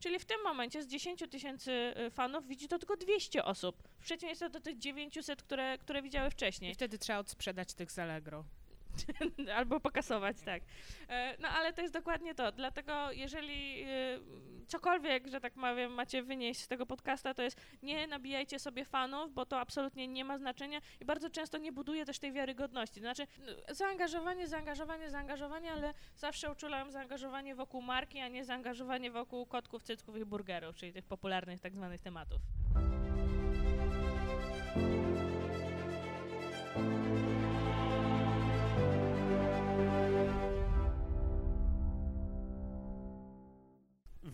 Czyli w tym momencie z 10 tysięcy y, fanów widzi to tylko 200 osób, w przeciwieństwie do tych 900, które, które widziały wcześniej. I wtedy trzeba odsprzedać tych z Allegro. Albo pokasować, tak. E, No ale to jest dokładnie to. Dlatego jeżeli y, cokolwiek, że tak powiem, macie wynieść z tego podcasta, to jest nie nabijajcie sobie fanów, bo to absolutnie nie ma znaczenia i bardzo często nie buduje też tej wiarygodności. Znaczy y, zaangażowanie, zaangażowanie, zaangażowanie, ale zawsze uczulam zaangażowanie wokół marki, a nie zaangażowanie wokół kotków, cycków i burgerów, czyli tych popularnych tak zwanych tematów.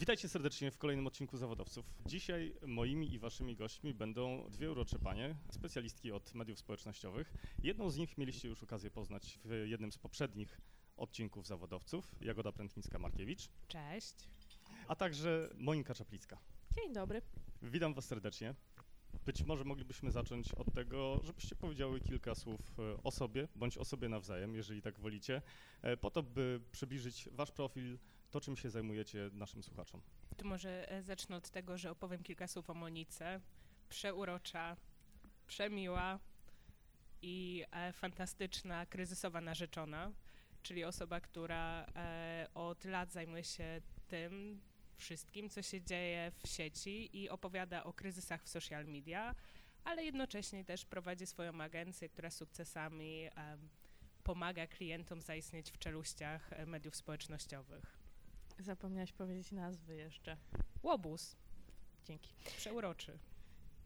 Witajcie serdecznie w kolejnym odcinku Zawodowców. Dzisiaj moimi i waszymi gośćmi będą dwie urocze panie, specjalistki od mediów społecznościowych. Jedną z nich mieliście już okazję poznać w jednym z poprzednich odcinków Zawodowców, Jagoda Prętnicka-Markiewicz, Cześć. a także Monika Czaplicka. Dzień dobry. Witam was serdecznie. Być może moglibyśmy zacząć od tego, żebyście powiedziały kilka słów e, o sobie, bądź o sobie nawzajem, jeżeli tak wolicie, e, po to, by przybliżyć wasz profil, to czym się zajmujecie naszym słuchaczom. Tu może e, zacznę od tego, że opowiem kilka słów o Monice. Przeurocza, przemiła i e, fantastyczna, kryzysowa narzeczona, czyli osoba, która e, od lat zajmuje się tym wszystkim, co się dzieje w sieci i opowiada o kryzysach w social media, ale jednocześnie też prowadzi swoją agencję, która sukcesami pomaga klientom zaistnieć w czeluściach mediów społecznościowych. Zapomniałaś powiedzieć nazwy jeszcze. Łobuz, Dzięki. przeuroczy.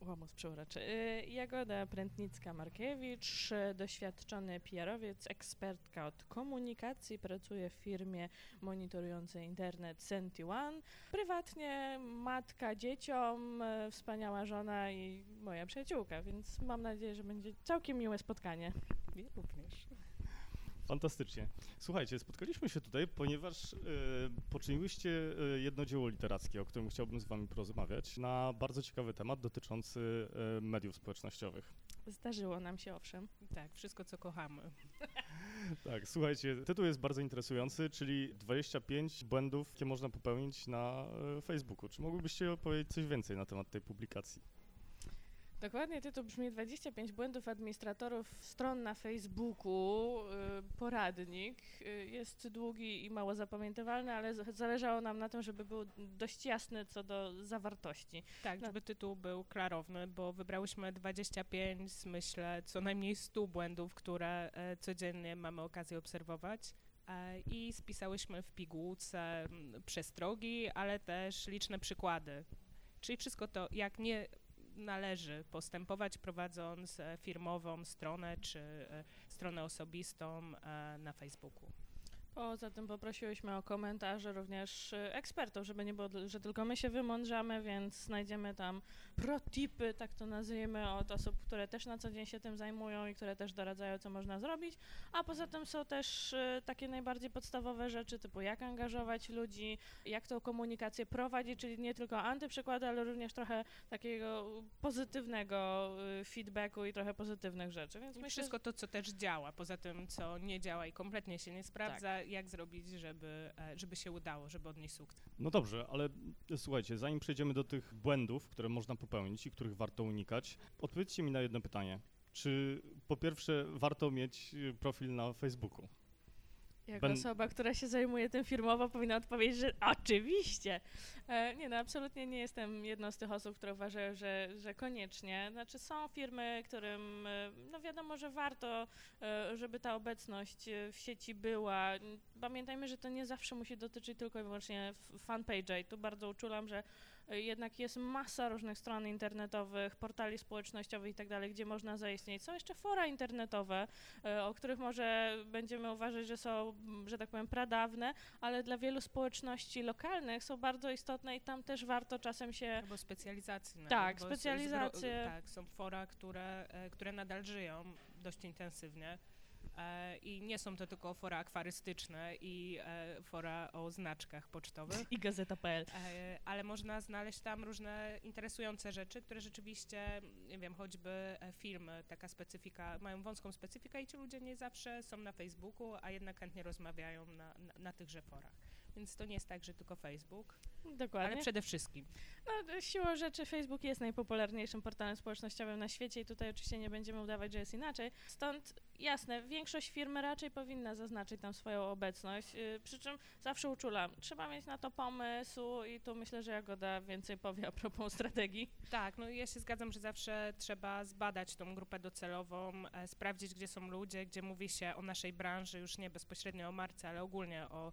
Łomus przeuroczy. Y, Jagoda Prętnicka-Markiewicz, doświadczony PR-owiec, ekspertka od komunikacji, pracuje w firmie monitorującej internet Senti-One. Prywatnie matka dzieciom, y, wspaniała żona i moja przyjaciółka, więc mam nadzieję, że będzie całkiem miłe spotkanie. Wy również. Fantastycznie. Słuchajcie, spotkaliśmy się tutaj, ponieważ e, poczyniłyście e, jedno dzieło literackie, o którym chciałbym z wami porozmawiać, na bardzo ciekawy temat dotyczący e, mediów społecznościowych. Zdarzyło nam się owszem. Tak, wszystko co kochamy. Tak, słuchajcie, tytuł jest bardzo interesujący, czyli 25 błędów, jakie można popełnić na Facebooku. Czy mogłybyście opowiedzieć coś więcej na temat tej publikacji? Dokładnie tytuł brzmi 25 błędów administratorów stron na Facebooku, y, poradnik. Y, Jest długi i mało zapamiętywalny, ale zależało nam na tym, żeby był dość jasny co do zawartości. Tak, No. żeby tytuł był klarowny, bo wybrałyśmy 25, z, myślę, co najmniej 100 błędów, które e, codziennie mamy okazję obserwować. E, I spisałyśmy w pigułce przestrogi, ale też liczne przykłady. Czyli wszystko to, jak nie należy postępować prowadząc e, firmową stronę czy e, stronę osobistą e, na Facebooku. Poza tym poprosiłyśmy o komentarze również ekspertów, żeby nie było, że tylko my się wymądrzamy, więc znajdziemy tam protipy, tak to nazwijmy, od osób, które też na co dzień się tym zajmują i które też doradzają, co można zrobić. A poza tym są też y, takie najbardziej podstawowe rzeczy, typu jak angażować ludzi, jak tą komunikację prowadzić, czyli nie tylko antyprzykłady, ale również trochę takiego pozytywnego y, feedbacku i trochę pozytywnych rzeczy. Więc I myślę, wszystko to, co też działa, poza tym, co nie działa i kompletnie się nie sprawdza, Tak. jak zrobić, żeby, e, żeby się udało, żeby odnieść sukces. No dobrze, ale słuchajcie, zanim przejdziemy do tych błędów, które można popełnić i których warto unikać, odpowiedzcie mi na jedno pytanie. Czy po pierwsze warto mieć y, profil na Facebooku? Jako Ben- osoba, która się zajmuje tym firmowo, powinna odpowiedzieć, że oczywiście. E, nie no, absolutnie nie jestem jedną z tych osób, które uważają, że, że koniecznie. Znaczy są firmy, którym, e, no wiadomo, że warto, e, żeby ta obecność e, w sieci była. Pamiętajmy, że to nie zawsze musi dotyczyć tylko i wyłącznie fanpage'a i tu bardzo uczulam, że jednak jest masa różnych stron internetowych, portali społecznościowych i tak dalej, gdzie można zaistnieć. Są jeszcze fora internetowe, e, o których może będziemy uważać, że są, m, że tak powiem, pradawne, ale dla wielu społeczności lokalnych są bardzo istotne i tam też warto czasem się Albo specjalizacyjne. Tak, bo z- specjalizacje. tak, są fora, które, e, które nadal żyją dość intensywnie. E, I nie są to tylko fora akwarystyczne i e, fora o znaczkach pocztowych. i gazeta.pl. E, ale można znaleźć tam różne interesujące rzeczy, które rzeczywiście, nie wiem, choćby filmy, taka specyfika, mają wąską specyfikę i ci ludzie nie zawsze są na Facebooku, a jednak chętnie rozmawiają na, na, na tychże forach. Więc to nie jest tak, że tylko Facebook, Dokładnie. ale przede wszystkim. No, siłą rzeczy Facebook jest najpopularniejszym portalem społecznościowym na świecie i tutaj oczywiście nie będziemy udawać, że jest inaczej. Stąd jasne, większość firm raczej powinna zaznaczyć tam swoją obecność, yy, przy czym zawsze uczulam, trzeba mieć na to pomysł i tu myślę, że Jagoda więcej powie a propos strategii. Tak, no ja się zgadzam, że zawsze trzeba zbadać tą grupę docelową, e, sprawdzić, gdzie są ludzie, gdzie mówi się o naszej branży, już nie bezpośrednio o marce, ale ogólnie o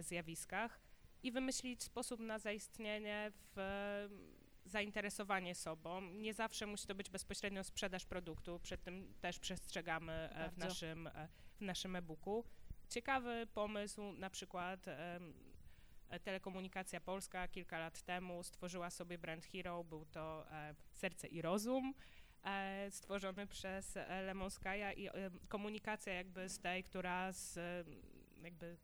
zjawiskach i wymyślić sposób na zaistnienie w e, zainteresowanie sobą. Nie zawsze musi to być bezpośrednio sprzedaż produktu, przed tym też przestrzegamy e, w naszym, e, w naszym e-booku. Ciekawy pomysł, na przykład e, Telekomunikacja Polska kilka lat temu stworzyła sobie brand hero, był to e, Serce i Rozum, e, stworzony przez e, Lemon Sky'a i e, komunikacja jakby z tej, która z, e, jakby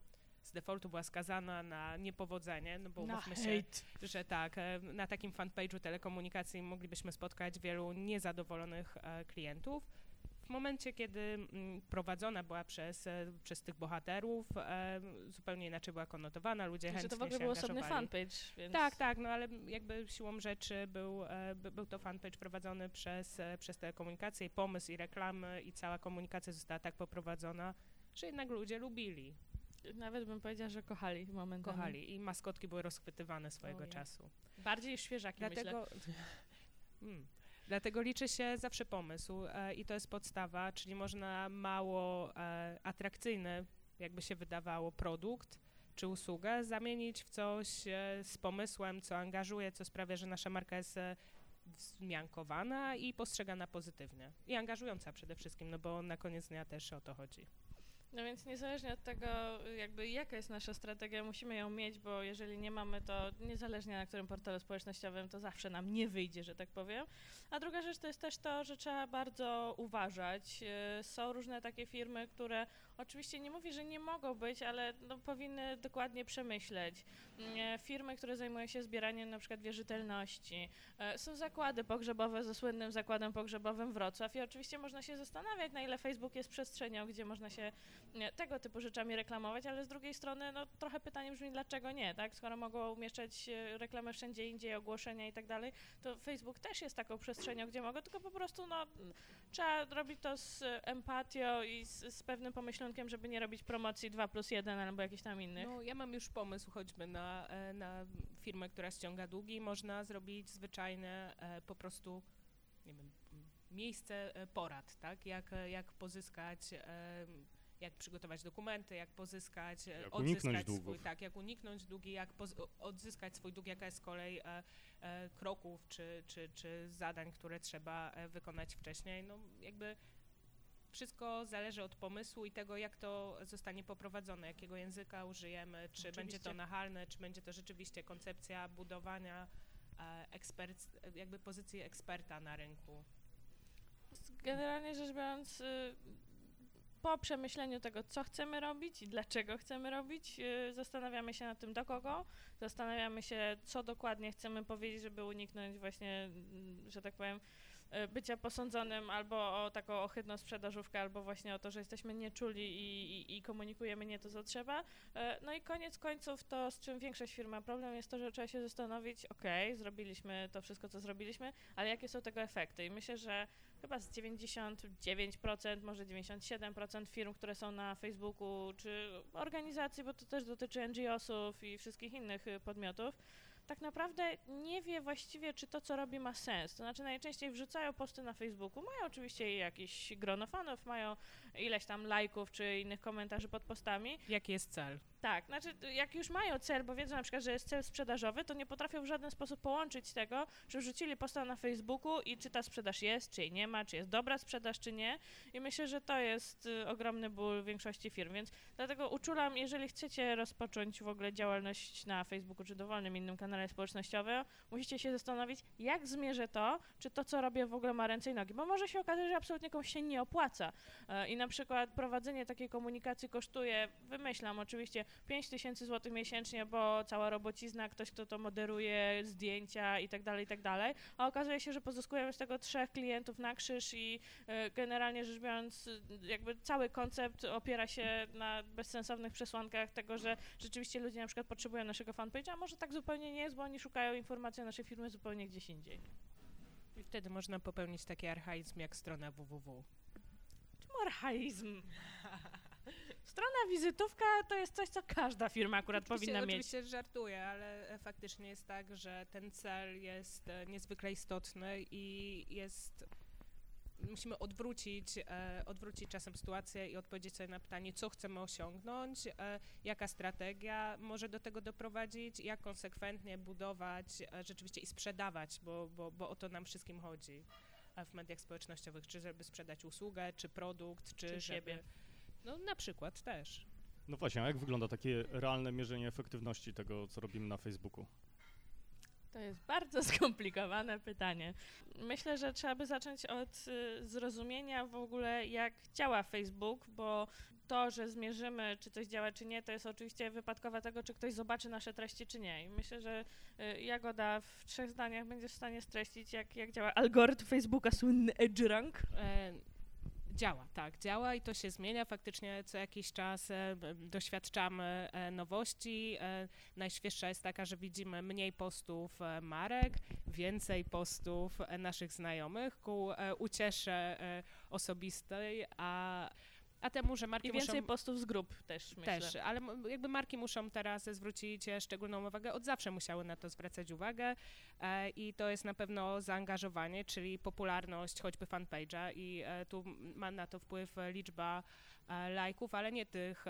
z defaultu była skazana na niepowodzenie, no bo umówmy się, że tak, e, na takim fanpage'u telekomunikacji moglibyśmy spotkać wielu niezadowolonych e, klientów. W momencie, kiedy mm, prowadzona była przez, e, przez tych bohaterów, zupełnie inaczej była konotowana, ludzie Że chętnie to w ogóle był osobny fanpage, więc... Tak, tak, no ale jakby siłą rzeczy był, by- był to fanpage prowadzony przez, przez telekomunikację i pomysł i reklamy i cała komunikacja została tak poprowadzona, że jednak ludzie lubili, Nawet bym powiedziała, że kochali momentami. kochali i maskotki były rozchwytywane swojego czasu. Bardziej świeżaki, myślę. Dlatego, mm, dlatego liczy się zawsze pomysł e, i to jest podstawa, czyli można mało e, atrakcyjny, jakby się wydawało, produkt czy usługę zamienić w coś e, z pomysłem, co angażuje, co sprawia, że nasza marka jest e, wzmiankowana i postrzegana pozytywnie. I angażująca przede wszystkim, no bo na koniec dnia też o to chodzi. No więc niezależnie od tego, jakby jaka jest nasza strategia, musimy ją mieć, bo jeżeli nie mamy, to niezależnie na którym portalu społecznościowym, to zawsze nam nie wyjdzie, że tak powiem. A druga rzecz to jest też to, że trzeba bardzo uważać. Yy, Są różne takie firmy, które oczywiście nie mówię, że nie mogą być, ale no, powinny dokładnie przemyśleć. Yy, Firmy, które zajmują się zbieraniem na przykład wierzytelności. Yy, Są zakłady pogrzebowe ze słynnym zakładem pogrzebowym Wrocław i oczywiście można się zastanawiać, na ile Facebook jest przestrzenią, gdzie można się tego typu rzeczami reklamować, ale z drugiej strony no, trochę pytanie brzmi, dlaczego nie, tak? Skoro mogą umieszczać e, reklamy wszędzie indziej, ogłoszenia i tak dalej, to Facebook też jest taką przestrzenią, gdzie mogą, tylko po prostu no, trzeba robić to z e, empatią i z, z pewnym pomyślunkiem, żeby nie robić promocji 2 plus 1 albo jakichś tam innych. No, ja mam już pomysł choćby na, e, na firmę, która ściąga długi. Można zrobić zwyczajne e, po prostu, nie wiem, miejsce e, porad, tak? Jak, jak pozyskać, jak przygotować dokumenty, jak pozyskać, Jak uniknąć odzyskać długów. swój, tak, jak uniknąć długi, jak odzyskać swój dług, jaka jest z kolei e, e, kroków czy, czy, czy zadań, które trzeba wykonać wcześniej. No, jakby wszystko zależy od pomysłu i tego, jak to zostanie poprowadzone, jakiego języka użyjemy, czy będzie to Oczywiście. nachalne, czy będzie to rzeczywiście koncepcja budowania e, ekspert, jakby pozycji eksperta na rynku. Generalnie rzecz biorąc, y, po przemyśleniu tego, co chcemy robić i dlaczego chcemy robić, y, zastanawiamy się nad tym, do kogo, zastanawiamy się, co dokładnie chcemy powiedzieć, żeby uniknąć właśnie, mm, że tak powiem, bycia posądzonym albo o taką ohydną sprzedażówkę, albo właśnie o to, że jesteśmy nieczuli i, i, i komunikujemy nie to, co trzeba. E, No i koniec końców to, z czym większość firm ma problem, jest to, że trzeba się zastanowić, ok, zrobiliśmy to wszystko, co zrobiliśmy, ale jakie są tego efekty? I myślę, że chyba z 99%, może 97% firm, które są na Facebooku, czy organizacji, bo to też dotyczy NGO-sów i wszystkich innych y, podmiotów, tak naprawdę nie wie właściwie, czy to, co robi, ma sens. To znaczy najczęściej wrzucają posty na Facebooku, mają oczywiście jakieś grono fanów, mają ileś tam lajków czy innych komentarzy pod postami, Jaki jest cel? Tak, znaczy jak już mają cel, bo wiedzą na przykład, że jest cel sprzedażowy, to nie potrafią w żaden sposób połączyć tego, że wrzucili posta na Facebooku i czy ta sprzedaż jest, czy jej nie ma, czy jest dobra sprzedaż, czy nie. I myślę, że to jest y, ogromny ból większości firm, więc dlatego uczulam, jeżeli chcecie rozpocząć w ogóle działalność na Facebooku, czy dowolnym innym kanale społecznościowym, musicie się zastanowić, jak zmierzę to, czy to, co robię w ogóle ma ręce i nogi, bo może się okazać, że absolutnie komuś się nie opłaca. E, I na przykład prowadzenie takiej komunikacji kosztuje, wymyślam oczywiście, 5 tysięcy złotych miesięcznie, bo cała robocizna, ktoś, kto to moderuje, zdjęcia i tak dalej, i tak dalej, a okazuje się, że pozyskują z tego trzech klientów na krzyż i e, generalnie rzecz biorąc, jakby cały koncept opiera się na bezsensownych przesłankach tego, że rzeczywiście ludzie na przykład potrzebują naszego fanpage'a, a może tak zupełnie nie jest, bo oni szukają informacji o naszej firmie zupełnie gdzieś indziej. I wtedy można popełnić taki archaizm jak strona www. Czemu archaizm? Strona wizytówka to jest coś, co każda firma akurat oczywiście, powinna mieć. Oczywiście żartuję, ale e, faktycznie jest tak, że ten cel jest e, niezwykle istotny i jest musimy odwrócić, e, odwrócić czasem sytuację i odpowiedzieć sobie na pytanie, co chcemy osiągnąć, e, jaka strategia może do tego doprowadzić, jak konsekwentnie budować e, rzeczywiście i sprzedawać, bo, bo, bo o to nam wszystkim chodzi w mediach społecznościowych, czy żeby sprzedać usługę, czy produkt, czy, Czy żeby... No na przykład też. No właśnie, a jak wygląda takie realne mierzenie efektywności tego, co robimy na Facebooku? To jest bardzo skomplikowane pytanie. Myślę, że trzeba by zacząć od y, zrozumienia w ogóle, jak działa Facebook, bo to, że zmierzymy, czy coś działa, czy nie, to jest oczywiście wypadkowa tego, czy ktoś zobaczy nasze treści, czy nie. I myślę, że y, Jagoda w trzech zdaniach będzie w stanie streścić, jak, jak działa algorytm Facebooka, słynny EdgeRank. Działa, tak, działa i to się zmienia. Faktycznie co jakiś czas e, doświadczamy e, nowości. E, najświeższa jest taka, że widzimy mniej postów marek, więcej postów naszych znajomych ku uciesze osobistej, a, a temu, że marki I więcej muszą... postów z grup też, myślę. Też, ale jakby marki muszą teraz zwrócić e, szczególną uwagę, od zawsze musiały na to zwracać uwagę e, i to jest na pewno zaangażowanie, czyli popularność choćby fanpage'a i e, tu ma na to wpływ liczba e, lajków, ale nie tych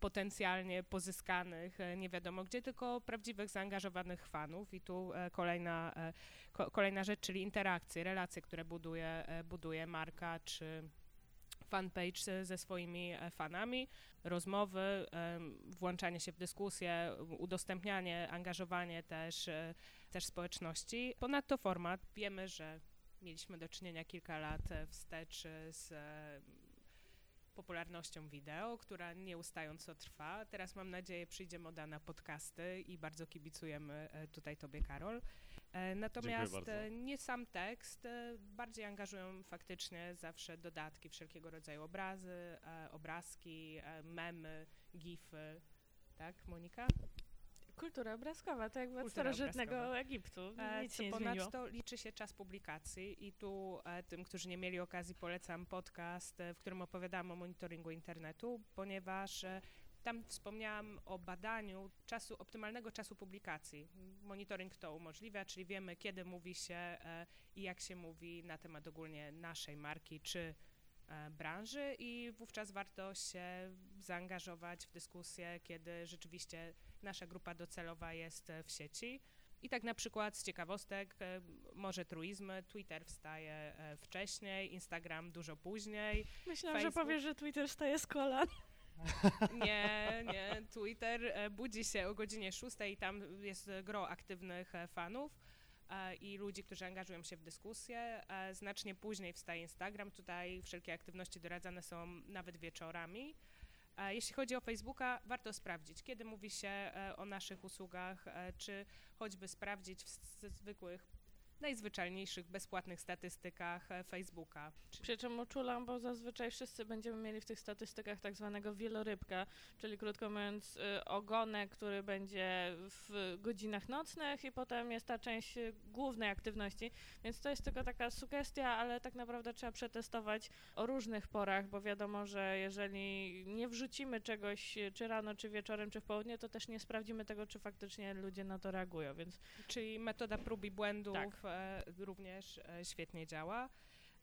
potencjalnie pozyskanych e, nie wiadomo gdzie, tylko prawdziwych zaangażowanych fanów i tu e, kolejna, ko- kolejna rzecz, czyli interakcje, relacje, które buduje, buduje marka czy fanpage ze- swoimi e, fanami, rozmowy, włączanie się w dyskusję, udostępnianie, angażowanie też, e, też społeczności. Ponadto format. Wiemy, że mieliśmy do czynienia kilka lat e, wstecz z popularnością wideo, która nieustająco trwa. Teraz mam nadzieję przyjdzie moda na podcasty i bardzo kibicujemy tutaj Tobie, Karol. E, Natomiast e, nie sam tekst, e, bardziej angażują faktycznie zawsze dodatki, wszelkiego rodzaju obrazy, obrazki, memy, gify. Tak, Monika? Kultura obrazkowa, to jakby od starożytnego obrazkowa. Egiptu. Nic Co się nie ponadto liczy się czas publikacji i tu e, tym, którzy nie mieli okazji, polecam podcast, e, w którym opowiadam o monitoringu internetu, ponieważ e, tam wspomniałam o badaniu czasu, optymalnego czasu publikacji. Monitoring to umożliwia, czyli wiemy, kiedy mówi się e, i jak się mówi na temat ogólnie naszej marki czy e, branży i wówczas warto się zaangażować w dyskusję, kiedy rzeczywiście nasza grupa docelowa jest e, w sieci. I tak na przykład z ciekawostek, może truizmy, Twitter wstaje wcześniej, Instagram dużo później. Myślałam, że Facebook. powiesz, że Twitter staje z kolan. Nie, nie, Twitter e, budzi się o godzinie 6 i tam jest gro aktywnych e, fanów e, i ludzi, którzy angażują się w dyskusję. Znacznie później wstaje Instagram, tutaj wszelkie aktywności doradzane są nawet wieczorami. Jeśli chodzi o Facebooka, warto sprawdzić, kiedy mówi się o naszych usługach, czy choćby sprawdzić w zwykłych, najzwyczajniejszych, bezpłatnych statystykach e, Facebooka. Przy czym uczulam, bo zazwyczaj wszyscy będziemy mieli w tych statystykach tak zwanego wielorybka, czyli krótko mówiąc y, ogonek, który będzie w godzinach nocnych i potem jest ta część głównej aktywności, więc to jest tylko taka sugestia, ale tak naprawdę trzeba przetestować o różnych porach, bo wiadomo, że jeżeli nie wrzucimy czegoś y, czy rano, czy wieczorem, czy w południe, to też nie sprawdzimy tego, czy faktycznie ludzie na to reagują, więc Czyli metoda prób i błędów Tak. E, również e, świetnie działa.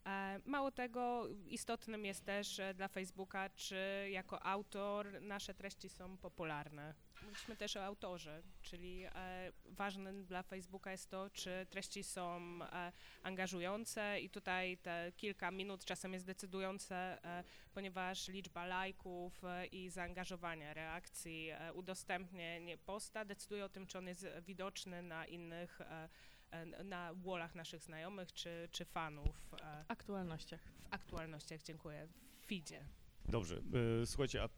E, mało tego, istotnym jest też dla Facebooka, czy jako autor nasze treści są popularne. Mówiliśmy też o autorze, czyli ważne dla Facebooka jest to, czy treści są angażujące i tutaj te kilka minut czasem jest decydujące, ponieważ liczba lajków i zaangażowania, reakcji, e, udostępnień posta decyduje o tym, czy on jest widoczny na innych, na wallach naszych znajomych czy, czy fanów w aktualnościach. w aktualnościach, dziękuję, w feedzie. Dobrze, e, słuchajcie, a e,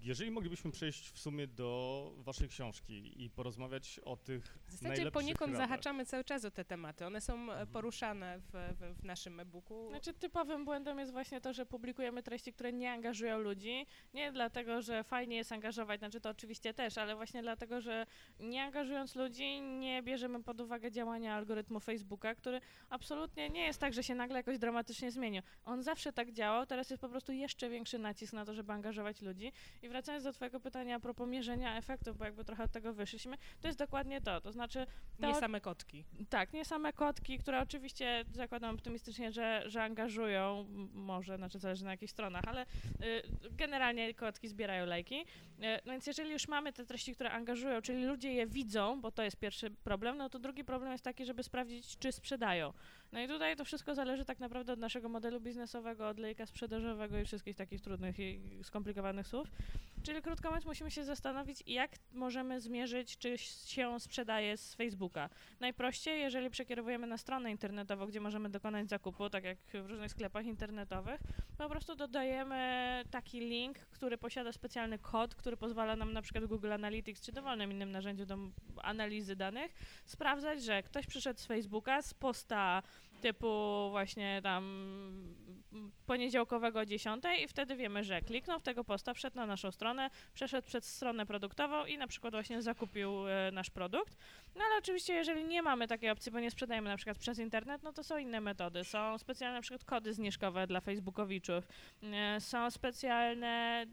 jeżeli moglibyśmy przejść w sumie do waszej książki i porozmawiać o tych W zasadzie najlepszych poniekąd radach. zahaczamy cały czas o te tematy. One są e, Mhm. poruszane w, w, w naszym e-booku. Znaczy typowym błędem jest właśnie to, że publikujemy treści, które nie angażują ludzi. Nie dlatego, że fajnie jest angażować, znaczy to oczywiście też, ale właśnie dlatego, że nie angażując ludzi, nie bierzemy pod uwagę działania algorytmu Facebooka, który absolutnie nie jest tak, że się nagle jakoś dramatycznie zmienił. On zawsze tak działał, teraz jest po prostu jeszcze większy nacisk na to, żeby angażować ludzi. I wracając do twojego pytania a propos mierzenia efektów, bo jakby trochę od tego wyszliśmy, to jest dokładnie to. To znaczy to, Nie same kotki. tak, nie same kotki, które oczywiście zakładam optymistycznie, że, że angażują, może, znaczy zależy na jakich stronach, ale y, generalnie kotki zbierają lajki. Y, no więc jeżeli już mamy te treści, które angażują, czyli ludzie je widzą, bo to jest pierwszy problem, no to drugi problem jest taki, żeby sprawdzić, czy sprzedają. No i tutaj to wszystko zależy tak naprawdę od naszego modelu biznesowego, od lejka sprzedażowego i wszystkich takich trudnych i skomplikowanych słów. Czyli krótko mówiąc, musimy się zastanowić, jak możemy zmierzyć, czy się sprzedaje z Facebooka. Najprościej, jeżeli przekierowujemy na stronę internetową, gdzie możemy dokonać zakupu, tak jak w różnych sklepach internetowych, po prostu dodajemy taki link, który posiada specjalny kod, który pozwala nam na przykład Google Analytics czy dowolnym innym narzędziu do analizy danych, sprawdzać, że ktoś przyszedł z Facebooka z posta typu właśnie tam poniedziałkowego o 10 i wtedy wiemy, że kliknął w tego posta, wszedł na naszą stronę, przeszedł przez stronę produktową i na przykład właśnie zakupił e, nasz produkt. No ale oczywiście, jeżeli nie mamy takiej opcji, bo nie sprzedajemy na przykład przez internet, no to są inne metody. Są specjalne na przykład kody zniżkowe dla facebookowiczów, e, są specjalne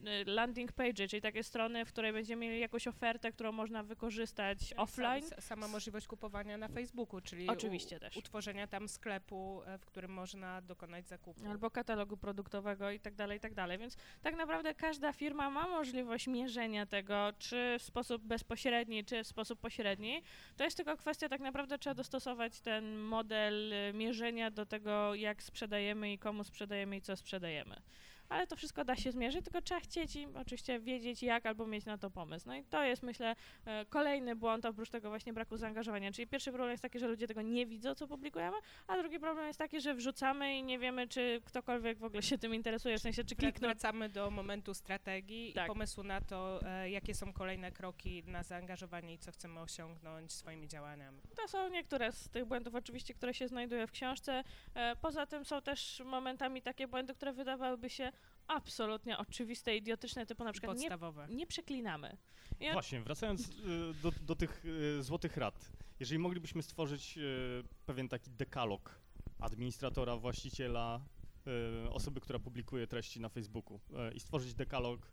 e, landing page, czyli takie strony, w której będziemy mieli jakąś ofertę, którą można wykorzystać Czyli offline. Sa, sama możliwość kupowania na Facebooku, czyli Oczywiście u, też. utworzenia tam sklepu, e, w którym można dokonać zakupu. albo katalogu produktowego i tak dalej, i tak dalej. Więc tak naprawdę każda firma ma możliwość mierzenia tego, czy w sposób bezpośredni, czy w sposób pośredni. To jest tylko kwestia, tak naprawdę trzeba dostosować ten model y, mierzenia do tego, jak sprzedajemy i komu sprzedajemy i co sprzedajemy. Ale to wszystko da się zmierzyć, tylko trzeba chcieć i oczywiście wiedzieć jak albo mieć na to pomysł. No i to jest myślę e, kolejny błąd oprócz tego właśnie braku zaangażowania. Czyli pierwszy problem jest taki, że ludzie tego nie widzą, co publikujemy, a drugi problem jest taki, że wrzucamy i nie wiemy, czy ktokolwiek w ogóle się tym interesuje, w sensie czy kliknął. Wracamy do momentu strategii Tak. i pomysłu na to, e, jakie są kolejne kroki na zaangażowanie i co chcemy osiągnąć swoimi działaniami. To są niektóre z tych błędów oczywiście, które się znajdują w książce. E, Poza tym są też momentami takie błędy, które wydawałyby się absolutnie oczywiste, idiotyczne, typu na przykład nie, Podstawowe. nie przeklinamy. I on- Właśnie, wracając y, do, do tych y, złotych rad. Jeżeli moglibyśmy stworzyć y, pewien taki dekalog administratora, właściciela, osoby, która publikuje treści na Facebooku i stworzyć dekalog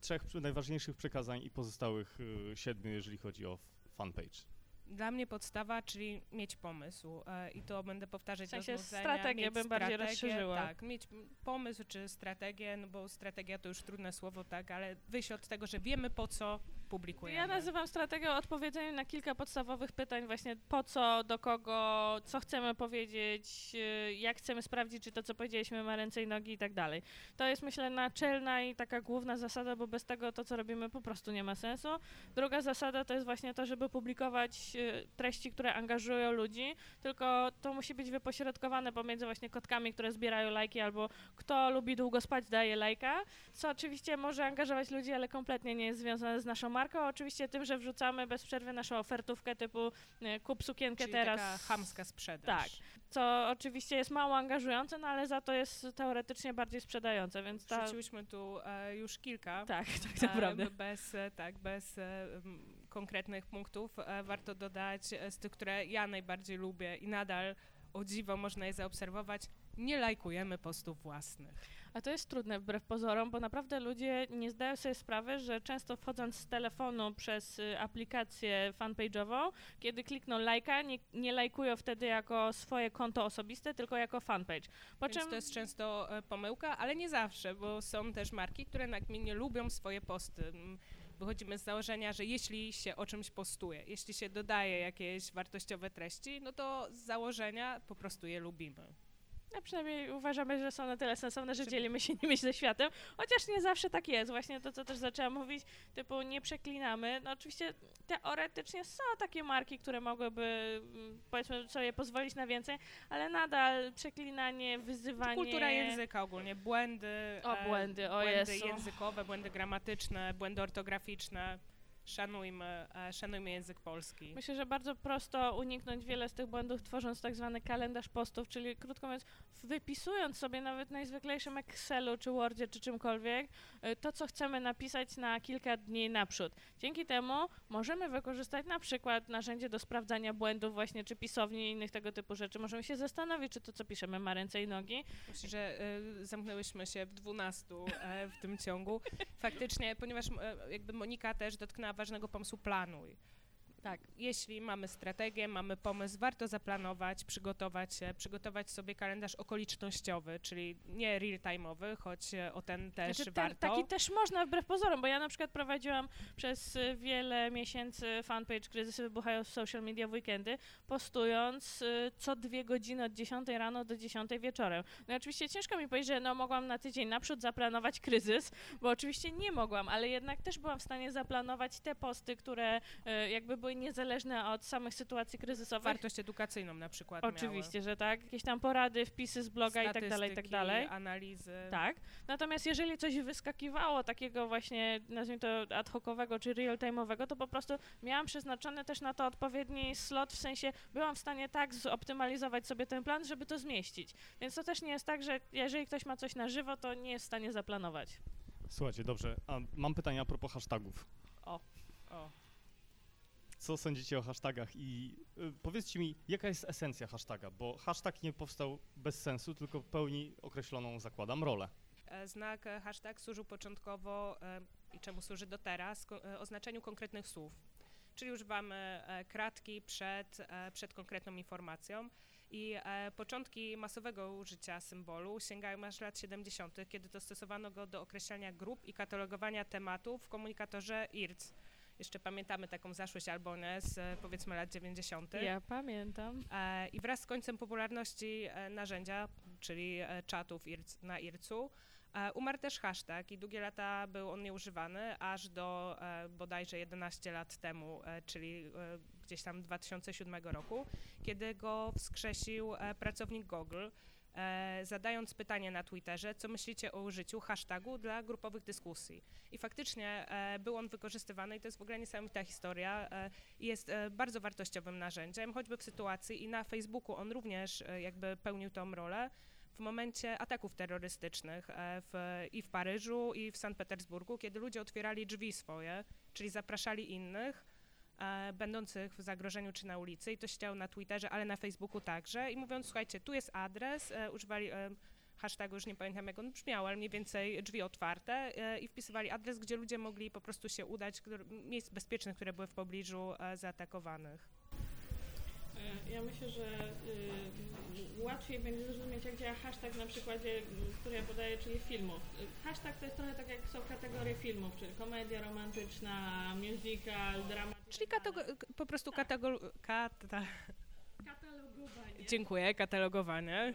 trzech najważniejszych przekazań i pozostałych siedmiu, jeżeli chodzi o fanpage. Dla mnie podstawa, czyli mieć pomysł e, i to będę powtarzać W sensie strategię bym bardziej rozszerzyła. Tak, mieć pomysł czy strategię, no bo strategia to już trudne słowo, tak, ale wyjść od tego, że wiemy po co publikujemy. Ja nazywam strategią odpowiedzeniem na kilka podstawowych pytań, właśnie po co, do kogo, co chcemy powiedzieć, y, jak chcemy sprawdzić, czy to, co powiedzieliśmy, ma ręce i nogi i tak dalej. To jest, myślę, naczelna i taka główna zasada, bo bez tego to, co robimy, po prostu nie ma sensu. Druga zasada to jest właśnie to, żeby publikować y, treści, które angażują ludzi, tylko to musi być wypośrodkowane pomiędzy właśnie kotkami, które zbierają lajki, albo kto lubi długo spać, daje lajka, co oczywiście może angażować ludzi, ale kompletnie nie jest związane z naszą marką. Oczywiście tym, że wrzucamy bez przerwy naszą ofertówkę typu y, kup sukienkę Czyli teraz. taka chamska sprzedaż. Tak. Co oczywiście jest mało angażujące, no ale za to jest teoretycznie bardziej sprzedające, więc ta... Wrzuciłyśmy tu e, już kilka. Tak, tak e, naprawdę. Bez, e, tak, bez e, konkretnych punktów. E, warto dodać e, z tych, które ja najbardziej lubię i nadal o dziwo można je zaobserwować. Nie lajkujemy postów własnych. A to jest trudne wbrew pozorom, bo naprawdę ludzie nie zdają sobie sprawy, że często wchodząc z telefonu przez y, aplikację fanpage'ową, kiedy klikną lajka, nie, nie lajkują wtedy jako swoje konto osobiste, tylko jako fanpage. Po Więc czym to jest często e, pomyłka, ale nie zawsze, bo są też marki, które nagminnie lubią swoje posty. Wychodzimy z założenia, że jeśli się o czymś postuje, jeśli się dodaje jakieś wartościowe treści, no to z założenia po prostu je lubimy. A przynajmniej uważamy, że są na tyle sensowne, że dzielimy się nimi ze światem, chociaż nie zawsze tak jest. Właśnie to, co też zaczęłam mówić, typu nie przeklinamy. No oczywiście teoretycznie są takie marki, które mogłyby mm, powiedzmy sobie pozwolić na więcej, ale nadal przeklinanie, wyzywanie... Kultura języka ogólnie, błędy. O, e, błędy, o błędy językowe, błędy gramatyczne, błędy ortograficzne. Szanujmy, e, szanujmy język polski. Myślę, że bardzo prosto uniknąć wiele z tych błędów, tworząc tak zwany kalendarz postów, czyli krótko mówiąc, wypisując sobie nawet w najzwyklejszym Excelu, czy Wordzie, czy czymkolwiek, y, to, co chcemy napisać na kilka dni naprzód. Dzięki temu możemy wykorzystać na przykład narzędzie do sprawdzania błędów właśnie, czy pisowni i innych tego typu rzeczy. Możemy się zastanowić, czy to, co piszemy, ma ręce i nogi. Myślę, że e, zamknęłyśmy się w 12 e, w tym ciągu. Faktycznie, ponieważ e, jakby Monika też dotknęła ważnego pomysłu planuj. Tak, jeśli mamy strategię, mamy pomysł, warto zaplanować, przygotować się, przygotować sobie kalendarz okolicznościowy, czyli nie real-time'owy, choć e, o ten też Znaczy, ten- warto. Taki też można wbrew pozorom, bo ja na przykład prowadziłam przez wiele miesięcy fanpage Kryzysy wybuchają w social media w weekendy, postując y, co dwie godziny od 10 rano do 10 wieczorem. No i oczywiście ciężko mi powiedzieć, że no mogłam na tydzień naprzód zaplanować kryzys, bo oczywiście nie mogłam, ale jednak też byłam w stanie zaplanować te posty, które y, jakby były niezależne od samych sytuacji kryzysowych. Wartość edukacyjną na przykład Oczywiście, że tak. Jakieś tam porady, wpisy z bloga miały. i tak dalej, i tak dalej. analizy. Tak. Natomiast jeżeli coś wyskakiwało takiego właśnie, nazwijmy to ad hocowego czy real-time'owego, to po prostu miałam przeznaczony też na to odpowiedni slot, w sensie byłam w stanie tak zoptymalizować sobie ten plan, żeby to zmieścić. Więc to też nie jest tak, że jeżeli ktoś ma coś na żywo, to nie jest w stanie zaplanować. Słuchajcie, dobrze, a mam pytanie a propos hashtagów. O. Co sądzicie o hashtagach i y, powiedzcie mi, jaka jest esencja hashtaga, bo hashtag nie powstał bez sensu, tylko pełni określoną, zakładam, rolę. E, Znak e, hashtag służył początkowo e, i czemu służy do teraz oznaczeniu konkretnych słów. Czyli używamy kratki przed, przed konkretną informacją. I początki masowego użycia symbolu sięgają aż lat 70., kiedy to stosowano go do określania grup i katalogowania tematów w komunikatorze IRC. Jeszcze pamiętamy taką zaszłość Albonę z e, powiedzmy lat 90. Ja pamiętam. E, I wraz z końcem popularności e, narzędzia, czyli czatów na IRC-u, umarł też hashtag i długie lata był on nieużywany, aż do bodajże 11 lat temu, czyli gdzieś tam 2007 roku, kiedy go wskrzesił pracownik Google, zadając pytanie na Twitterze, co myślicie o użyciu hashtagu dla grupowych dyskusji. I faktycznie e, był on wykorzystywany i to jest w ogóle niesamowita historia e, jest e, bardzo wartościowym narzędziem, choćby w sytuacji i na Facebooku on również e, jakby pełnił tą rolę w momencie ataków terrorystycznych e, w, i w Paryżu, i w Sankt Petersburgu, kiedy ludzie otwierali drzwi swoje, czyli zapraszali innych, e, będących w zagrożeniu czy na ulicy i to się na Twitterze, ale na Facebooku także i mówiąc, słuchajcie, tu jest adres, e, używali e, hashtagu, już nie pamiętam jak on brzmiał, ale mniej więcej drzwi otwarte e, i wpisywali adres, gdzie ludzie mogli po prostu się udać, miejsc bezpiecznych, które były w pobliżu e, zaatakowanych. E, Ja myślę, że y, łatwiej będzie zrozumieć, jak działa hashtag na przykładzie, który ja podaję, czyli filmów. Hashtag to jest trochę tak, jak są kategorie filmów, czyli komedia romantyczna, musical, drama. Czyli po prostu katego- kata- Katalogowanie. dziękuję, katalogowanie.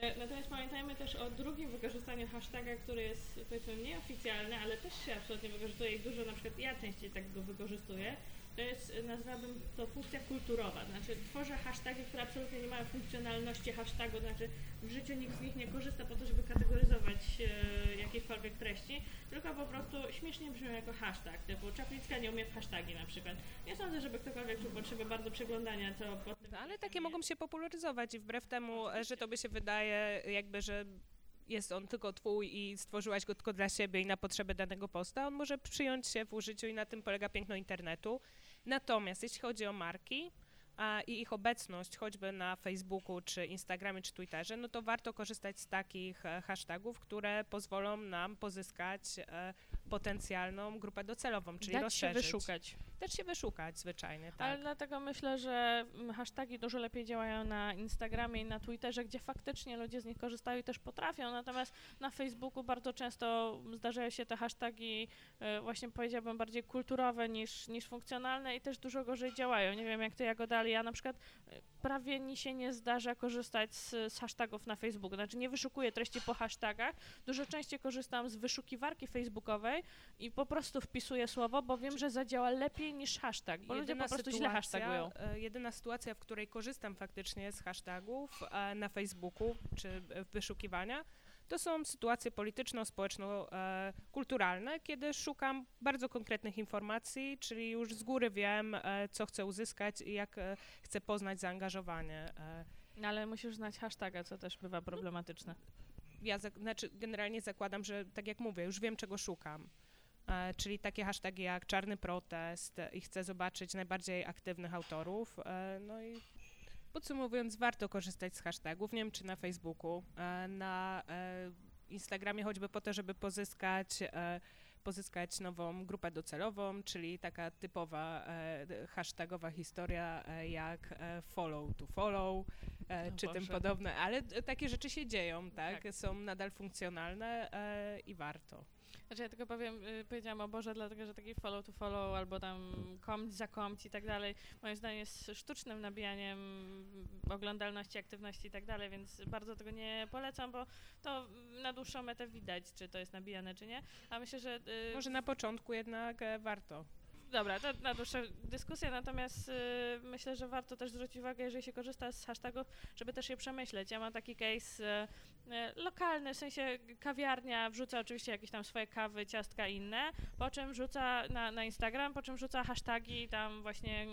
E, Natomiast pamiętajmy też o drugim wykorzystaniu hashtaga, który jest powiedzmy nieoficjalny, ale też się absolutnie wykorzystuje i dużo, na przykład ja częściej tak go wykorzystuję. To jest, nazwałabym to funkcja kulturowa, znaczy tworzę hasztagi, które absolutnie nie mają funkcjonalności hashtagu, znaczy w życiu nikt z nich nie korzysta po to, żeby kategoryzować e, jakiekolwiek treści, tylko po prostu śmiesznie brzmią jako hashtag, typu Czaplicka nie umie w hashtagi na przykład. Nie sądzę, żeby ktokolwiek czuł potrzebę bardzo przeglądania, co pod ale takie mogą się popularyzować i wbrew temu, e, że tobie się wydaje jakby, że jest on tylko twój i stworzyłaś go tylko dla siebie i na potrzeby danego posta, on może przyjąć się w użyciu i na tym polega piękno internetu. Natomiast jeśli chodzi o marki a, i ich obecność choćby na Facebooku, czy Instagramie, czy Twitterze, no to warto korzystać z takich e, hashtagów, które pozwolą nam pozyskać e, potencjalną grupę docelową, czyli dać się rozszerzyć. wyszukać. Też się wyszukać zwyczajnie, tak. Ale dlatego myślę, że mm, hasztagi dużo lepiej działają na Instagramie i na Twitterze, gdzie faktycznie ludzie z nich korzystają i też potrafią. Natomiast na Facebooku bardzo często zdarzają się te hasztagi, e, właśnie powiedziałabym, bardziej kulturowe niż, niż funkcjonalne i też dużo gorzej działają. Nie wiem, jak ty, Jagoda, ale ja na przykład e, prawie mi się nie zdarza korzystać z, z hashtagów na Facebooku. Znaczy nie wyszukuję treści po hashtagach. Dużo częściej korzystam z wyszukiwarki facebookowej i po prostu wpisuję słowo, bo wiem, że zadziała lepiej niż hashtag, bo ludzie po prostu źle hashtagują. e, Jedyna sytuacja, w której korzystam faktycznie z hashtagów e, na Facebooku czy e, wyszukiwania, to są sytuacje polityczno-społeczno-kulturalne, kiedy szukam bardzo konkretnych informacji, czyli już z góry wiem, e, co chcę uzyskać i jak e, chcę poznać zaangażowanie. e. No, ale musisz znać hashtaga, co też bywa problematyczne. Ja znaczy generalnie zakładam, że tak jak mówię, już wiem, czego szukam. E, czyli takie hasztagi jak czarny protest i chcę zobaczyć najbardziej aktywnych autorów. E, no i podsumowując, warto korzystać z hashtagów, nie wiem czy na Facebooku, e, na Instagramie choćby po to, żeby pozyskać, pozyskać nową grupę docelową, czyli taka typowa e, hashtagowa historia e, jak e, follow to follow, e, O czy tym Boże. podobne, ale takie rzeczy się dzieją, tak? Tak. Są nadal funkcjonalne i warto. Znaczy ja tylko powiem, y, powiedziałam o Boże, dlatego że taki follow to follow albo tam komć za komć i tak dalej, moim zdaniem jest sztucznym nabijaniem oglądalności, aktywności i tak dalej, więc bardzo tego nie polecam, bo to na dłuższą metę widać, czy to jest nabijane, czy nie. A myślę, że... y, Może na początku jednak e, warto. Dobra, to na dłuższą dyskusję, natomiast y, myślę, że warto też zwrócić uwagę, jeżeli się korzysta z hashtagów, żeby też je przemyśleć. Ja mam taki case y, lokalny, w sensie kawiarnia wrzuca oczywiście jakieś tam swoje kawy, ciastka i inne, po czym wrzuca na, na Instagram, po czym wrzuca hashtagi tam właśnie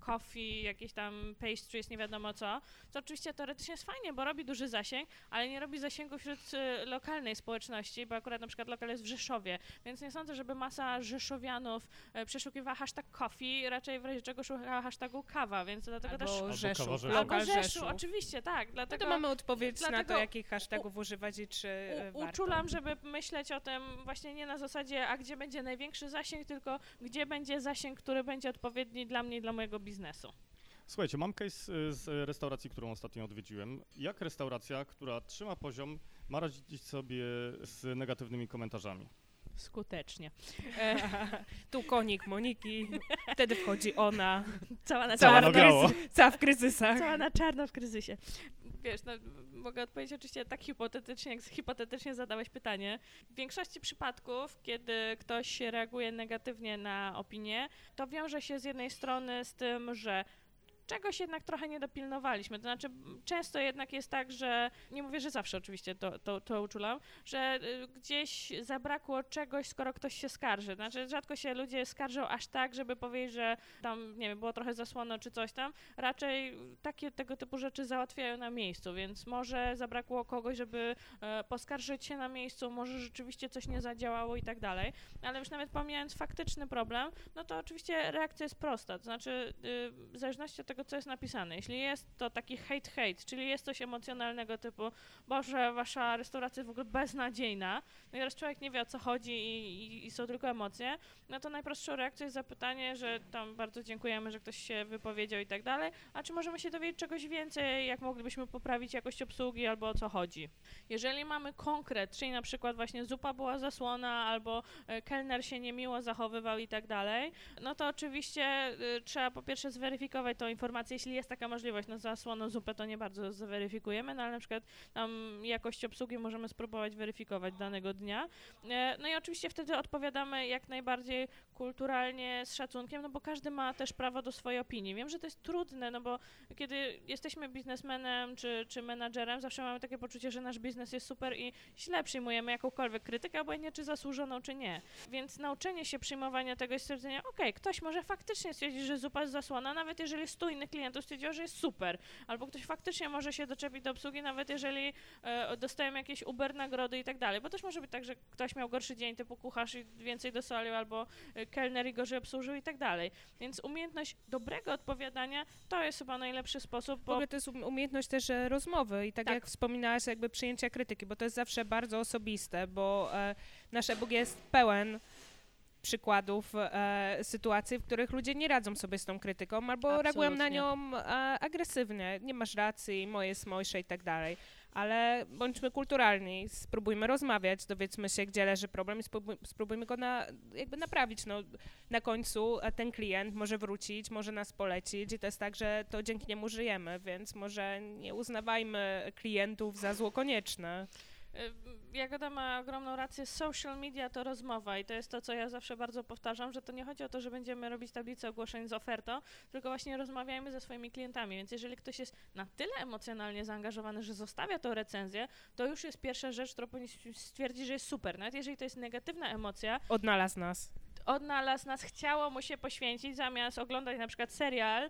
coffee, jakieś tam pastries, nie wiadomo co, co oczywiście teoretycznie jest fajnie, bo robi duży zasięg, ale nie robi zasięgu wśród y, lokalnej społeczności, bo akurat na przykład lokal jest w Rzeszowie, więc nie sądzę, żeby masa rzeszowianów e, przeszukiwała hashtag coffee, raczej w razie czego szukała hashtagu kawa, więc dlatego też... Albo Albo Rzeszów, Rzeszów. Albo lokal Rzeszu, Rzeszów. oczywiście, tak, No dlatego... to mamy odpowiedź na to, dlatego jakich hashtagów używać i czy e, U, warto. uczulam, żeby myśleć o tym właśnie nie na zasadzie, a gdzie będzie największy zasięg, tylko gdzie będzie zasięg, który będzie odpowiedni dla mnie i dla mojego biznesu. Słuchajcie, mam case y, z restauracji, którą ostatnio odwiedziłem. Jak restauracja, która trzyma poziom, ma radzić sobie z negatywnymi komentarzami? Skutecznie. tu konik Moniki, wtedy wchodzi ona, Cała na kryzy- cała w kryzysach. Cała na czarno w kryzysie. Wiesz, no, mogę odpowiedzieć oczywiście tak hipotetycznie, jak hipotetycznie zadałeś pytanie. W większości przypadków, kiedy ktoś reaguje negatywnie na opinię, to wiąże się z jednej strony z tym, że czegoś jednak trochę nie dopilnowaliśmy. To znaczy, często jednak jest tak, że nie mówię, że zawsze oczywiście to, to, to uczulam, że y, gdzieś zabrakło czegoś, skoro ktoś się skarży. Znaczy, rzadko się ludzie skarżą aż tak, żeby powiedzieć, że tam, nie wiem, było trochę zasłono czy coś tam. Raczej takie tego typu rzeczy załatwiają na miejscu, więc może zabrakło kogoś, żeby e, poskarżyć się na miejscu, może rzeczywiście coś nie zadziałało i tak dalej. Ale już nawet pomijając faktyczny problem, no to oczywiście reakcja jest prosta. To znaczy, y, w zależności od tego, co jest napisane. Jeśli jest to taki hate-hate, czyli jest coś emocjonalnego typu, Boże, wasza restauracja jest w ogóle beznadziejna, no i teraz człowiek nie wie o co chodzi i, i, i są tylko emocje, no to najprostszą reakcją jest zapytanie, że tam bardzo dziękujemy, że ktoś się wypowiedział i tak dalej, a czy możemy się dowiedzieć czegoś więcej, jak moglibyśmy poprawić jakość obsługi albo o co chodzi. Jeżeli mamy konkret, czyli na przykład właśnie zupa była zasłona albo e, kelner się niemiło zachowywał i tak dalej, no to oczywiście y, trzeba po pierwsze zweryfikować tą informację, jeśli jest taka możliwość, no zasłoną zupę to nie bardzo zweryfikujemy, no ale na przykład tam jakość obsługi możemy spróbować weryfikować danego dnia. E, No i oczywiście wtedy odpowiadamy jak najbardziej kulturalnie, z szacunkiem, no bo każdy ma też prawo do swojej opinii. Wiem, że to jest trudne, no bo kiedy jesteśmy biznesmenem czy, czy menadżerem, zawsze mamy takie poczucie, że nasz biznes jest super i źle przyjmujemy jakąkolwiek krytykę, obojętnie czy zasłużoną, czy nie. Więc nauczenie się przyjmowania tego i stwierdzenia, okej, ktoś może faktycznie stwierdzić, że zupa jest zasłona, nawet jeżeli stu innych klientów stwierdziło, że jest super. Albo ktoś faktycznie może się doczepić do obsługi, nawet jeżeli e, dostajemy jakieś Uber nagrody i tak dalej. Bo też może być tak, że ktoś miał gorszy dzień, typu kucharz i więcej dosolił, albo e, kelner i gorzej obsłużył i tak dalej. Więc umiejętność dobrego odpowiadania to jest chyba najlepszy sposób, W bo ogóle to jest um- umiejętność też e, rozmowy i tak, Tak. jak wspominałaś, jakby przyjęcia krytyki, bo to jest zawsze bardzo osobiste, bo e, nasz e-book jest pełen przykładów e, sytuacji, w których ludzie nie radzą sobie z tą krytyką albo Absolutnie. reagują na nią e, agresywnie. Nie masz racji, moje jest mojsze i tak dalej. Ale bądźmy kulturalni, spróbujmy rozmawiać, dowiedzmy się, gdzie leży problem i spróbuj, spróbujmy go na, jakby naprawić. No, na końcu e, ten klient może wrócić, może nas polecić i to jest tak, że to dzięki niemu żyjemy, więc może nie uznawajmy klientów za zło konieczne. Y, Jagoda ma ogromną rację. Social media to rozmowa i to jest to, co ja zawsze bardzo powtarzam, że to nie chodzi o to, że będziemy robić tablicę ogłoszeń z ofertą, tylko właśnie rozmawiajmy ze swoimi klientami. Więc jeżeli ktoś jest na tyle emocjonalnie zaangażowany, że zostawia tą recenzję, to już jest pierwsza rzecz, którą powinniśmy stwierdzić, że jest super. Nawet jeżeli to jest negatywna emocja, Odnalazł nas. Odnalazł nas, chciało mu się poświęcić, zamiast oglądać na przykład serial,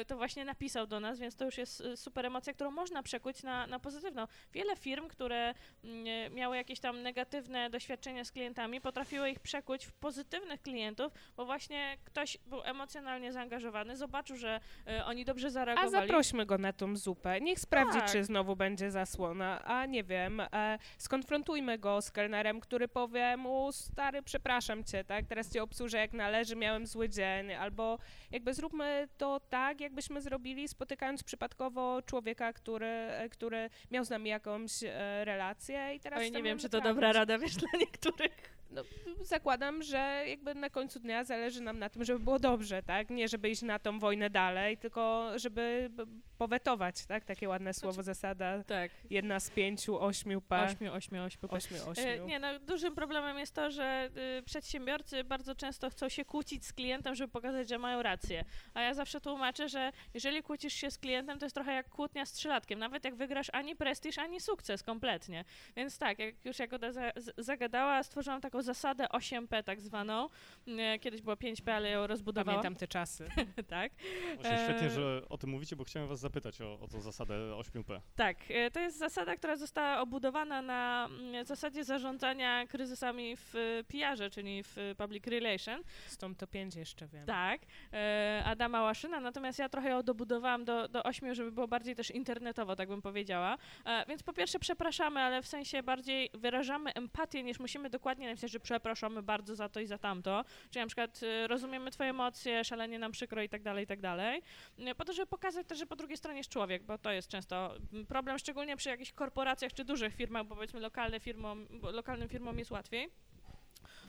y, to właśnie napisał do nas, więc to już jest y, super emocja, którą można przekuć na, na pozytywną. Wiele firm, które mm, miały jakieś tam negatywne doświadczenia z klientami, potrafiły ich przekuć w pozytywnych klientów, bo właśnie ktoś był emocjonalnie zaangażowany, zobaczył, że oni dobrze A zareagowali. zaprośmy go na tą zupę. Niech sprawdzi, Tak. czy znowu będzie zasłona. A nie wiem, e, skonfrontujmy go z kelnerem, który powie mu, stary, przepraszam cię, tak? Teraz cię obsłużę jak należy, miałem zły dzień. Albo jakby zróbmy to tak, jakbyśmy zrobili, spotykając przypadkowo człowieka, który, e, który miał z nami jakąś e, relację i teraz Oj, nie wiem, czy to dobra rada, wiesz, dla niektórych. No, zakładam, że jakby na końcu dnia zależy nam na tym, żeby było dobrze, tak? Nie żeby iść na tą wojnę dalej, tylko żeby powetować, tak? Takie ładne słowo, zasada. Tak. Jedna z pięciu, ośmiu P. Ośmiu, ośmiu, ośmiu. Ośmiu, E, ośmiu. Nie, no dużym problemem jest to, że y, przedsiębiorcy bardzo często chcą się kłócić z klientem, żeby pokazać, że mają rację. A ja zawsze tłumaczę, że jeżeli kłócisz się z klientem, to jest trochę jak kłótnia z trzylatkiem. Nawet jak wygrasz ani prestiż, ani sukces kompletnie. Więc tak, jak już Jagoda za, z- zagadała, stworzyłam taką zasadę 8P tak zwaną. E, Kiedyś było 5P, ale ją rozbudowałam. Pamiętam te czasy. tak. Właśnie świetnie, Eee. że o tym mówicie, bo chciałem was zapytać o, o tą zasadę 8P. Tak, e, to jest zasada, która została obudowana na mm, zasadzie zarządzania kryzysami w e, PR-ze, czyli w e, public relation. Stąd to pięć jeszcze wiem. Tak, e, Adama Łaszyna, natomiast ja trochę ją dobudowałam do, do ośmiu, żeby było bardziej też internetowo, tak bym powiedziała. E, więc po pierwsze przepraszamy, ale w sensie bardziej wyrażamy empatię, niż musimy dokładnie napisać, że przepraszamy bardzo za to i za tamto. Czyli na przykład e, rozumiemy twoje emocje, szalenie nam przykro i tak dalej, i tak dalej. E, Po to, żeby pokazać też, że po drugiej stronie jest człowiek, bo to jest często mm, problem, szczególnie przy jakichś korporacjach czy dużych firmach, bo powiedzmy lokalne firmom, lokalnym firmom jest łatwiej.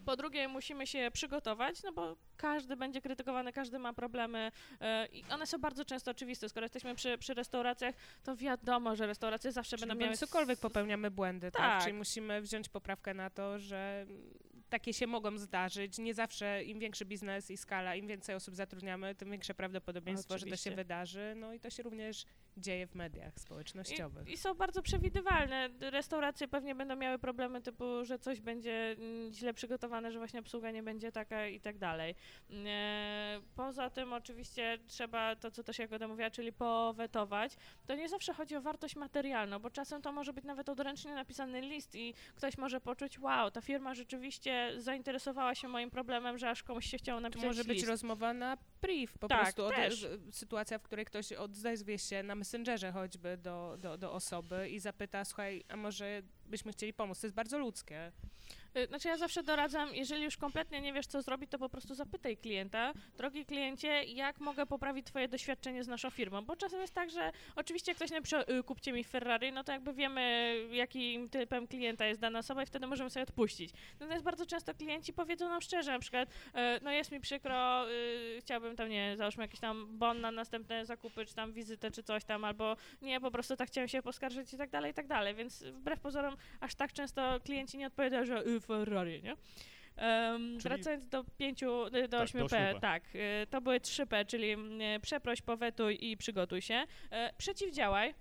Po drugie, musimy się przygotować, no bo każdy będzie krytykowany, każdy ma problemy e, i one są bardzo często oczywiste. Skoro jesteśmy przy, przy restauracjach, to wiadomo, że restauracje zawsze Czyli będą miały... cokolwiek popełniamy błędy, tak. Tak. Czyli musimy wziąć poprawkę na to, że takie się mogą zdarzyć. Nie zawsze im większy biznes i skala, im więcej osób zatrudniamy, tym większe prawdopodobieństwo, że to Oczywiście. się wydarzy. No i to się również dzieje w mediach społecznościowych. I, I są bardzo przewidywalne. Restauracje pewnie będą miały problemy typu, że coś będzie mm, źle przygotowane, że właśnie obsługa nie będzie taka i tak dalej. E, Poza tym oczywiście trzeba to, co też Jagoda mówiła, czyli powetować. To nie zawsze chodzi o wartość materialną, bo czasem to może być nawet odręcznie napisany list i ktoś może poczuć, wow, ta firma rzeczywiście zainteresowała się moim problemem, że aż komuś się chciało To napisać może być list. rozmowa na priv, po Tak, prostu też. sytuacja, w której ktoś odezwie się na Messengerze choćby do, do, do osoby i zapyta, słuchaj, a może byśmy chcieli pomóc. To jest bardzo ludzkie. Y, Znaczy ja zawsze doradzam, jeżeli już kompletnie nie wiesz, co zrobić, to po prostu zapytaj klienta. Drogi kliencie, jak mogę poprawić twoje doświadczenie z naszą firmą? Bo czasem jest tak, że oczywiście ktoś napisze, y, kupcie mi Ferrari, no to jakby wiemy, jakim typem klienta jest dana osoba i wtedy możemy sobie odpuścić. Natomiast bardzo często klienci powiedzą nam szczerze, na przykład, y, no jest mi przykro, chciałbym tam, nie załóżmy jakiś tam bon na następne zakupy, czy tam wizytę, czy coś tam, albo nie, po prostu tak chciałem się poskarżyć i tak dalej, i tak dalej. Więc wbrew pozorom aż tak często klienci nie odpowiadają, że Ferrari, nie? Um, wracając do pięciu, y, do Tak, do 8P, 8P. tak, y, to były 3P, czyli mm, przeproś, powetuj i przygotuj się. E, Przeciwdziałaj.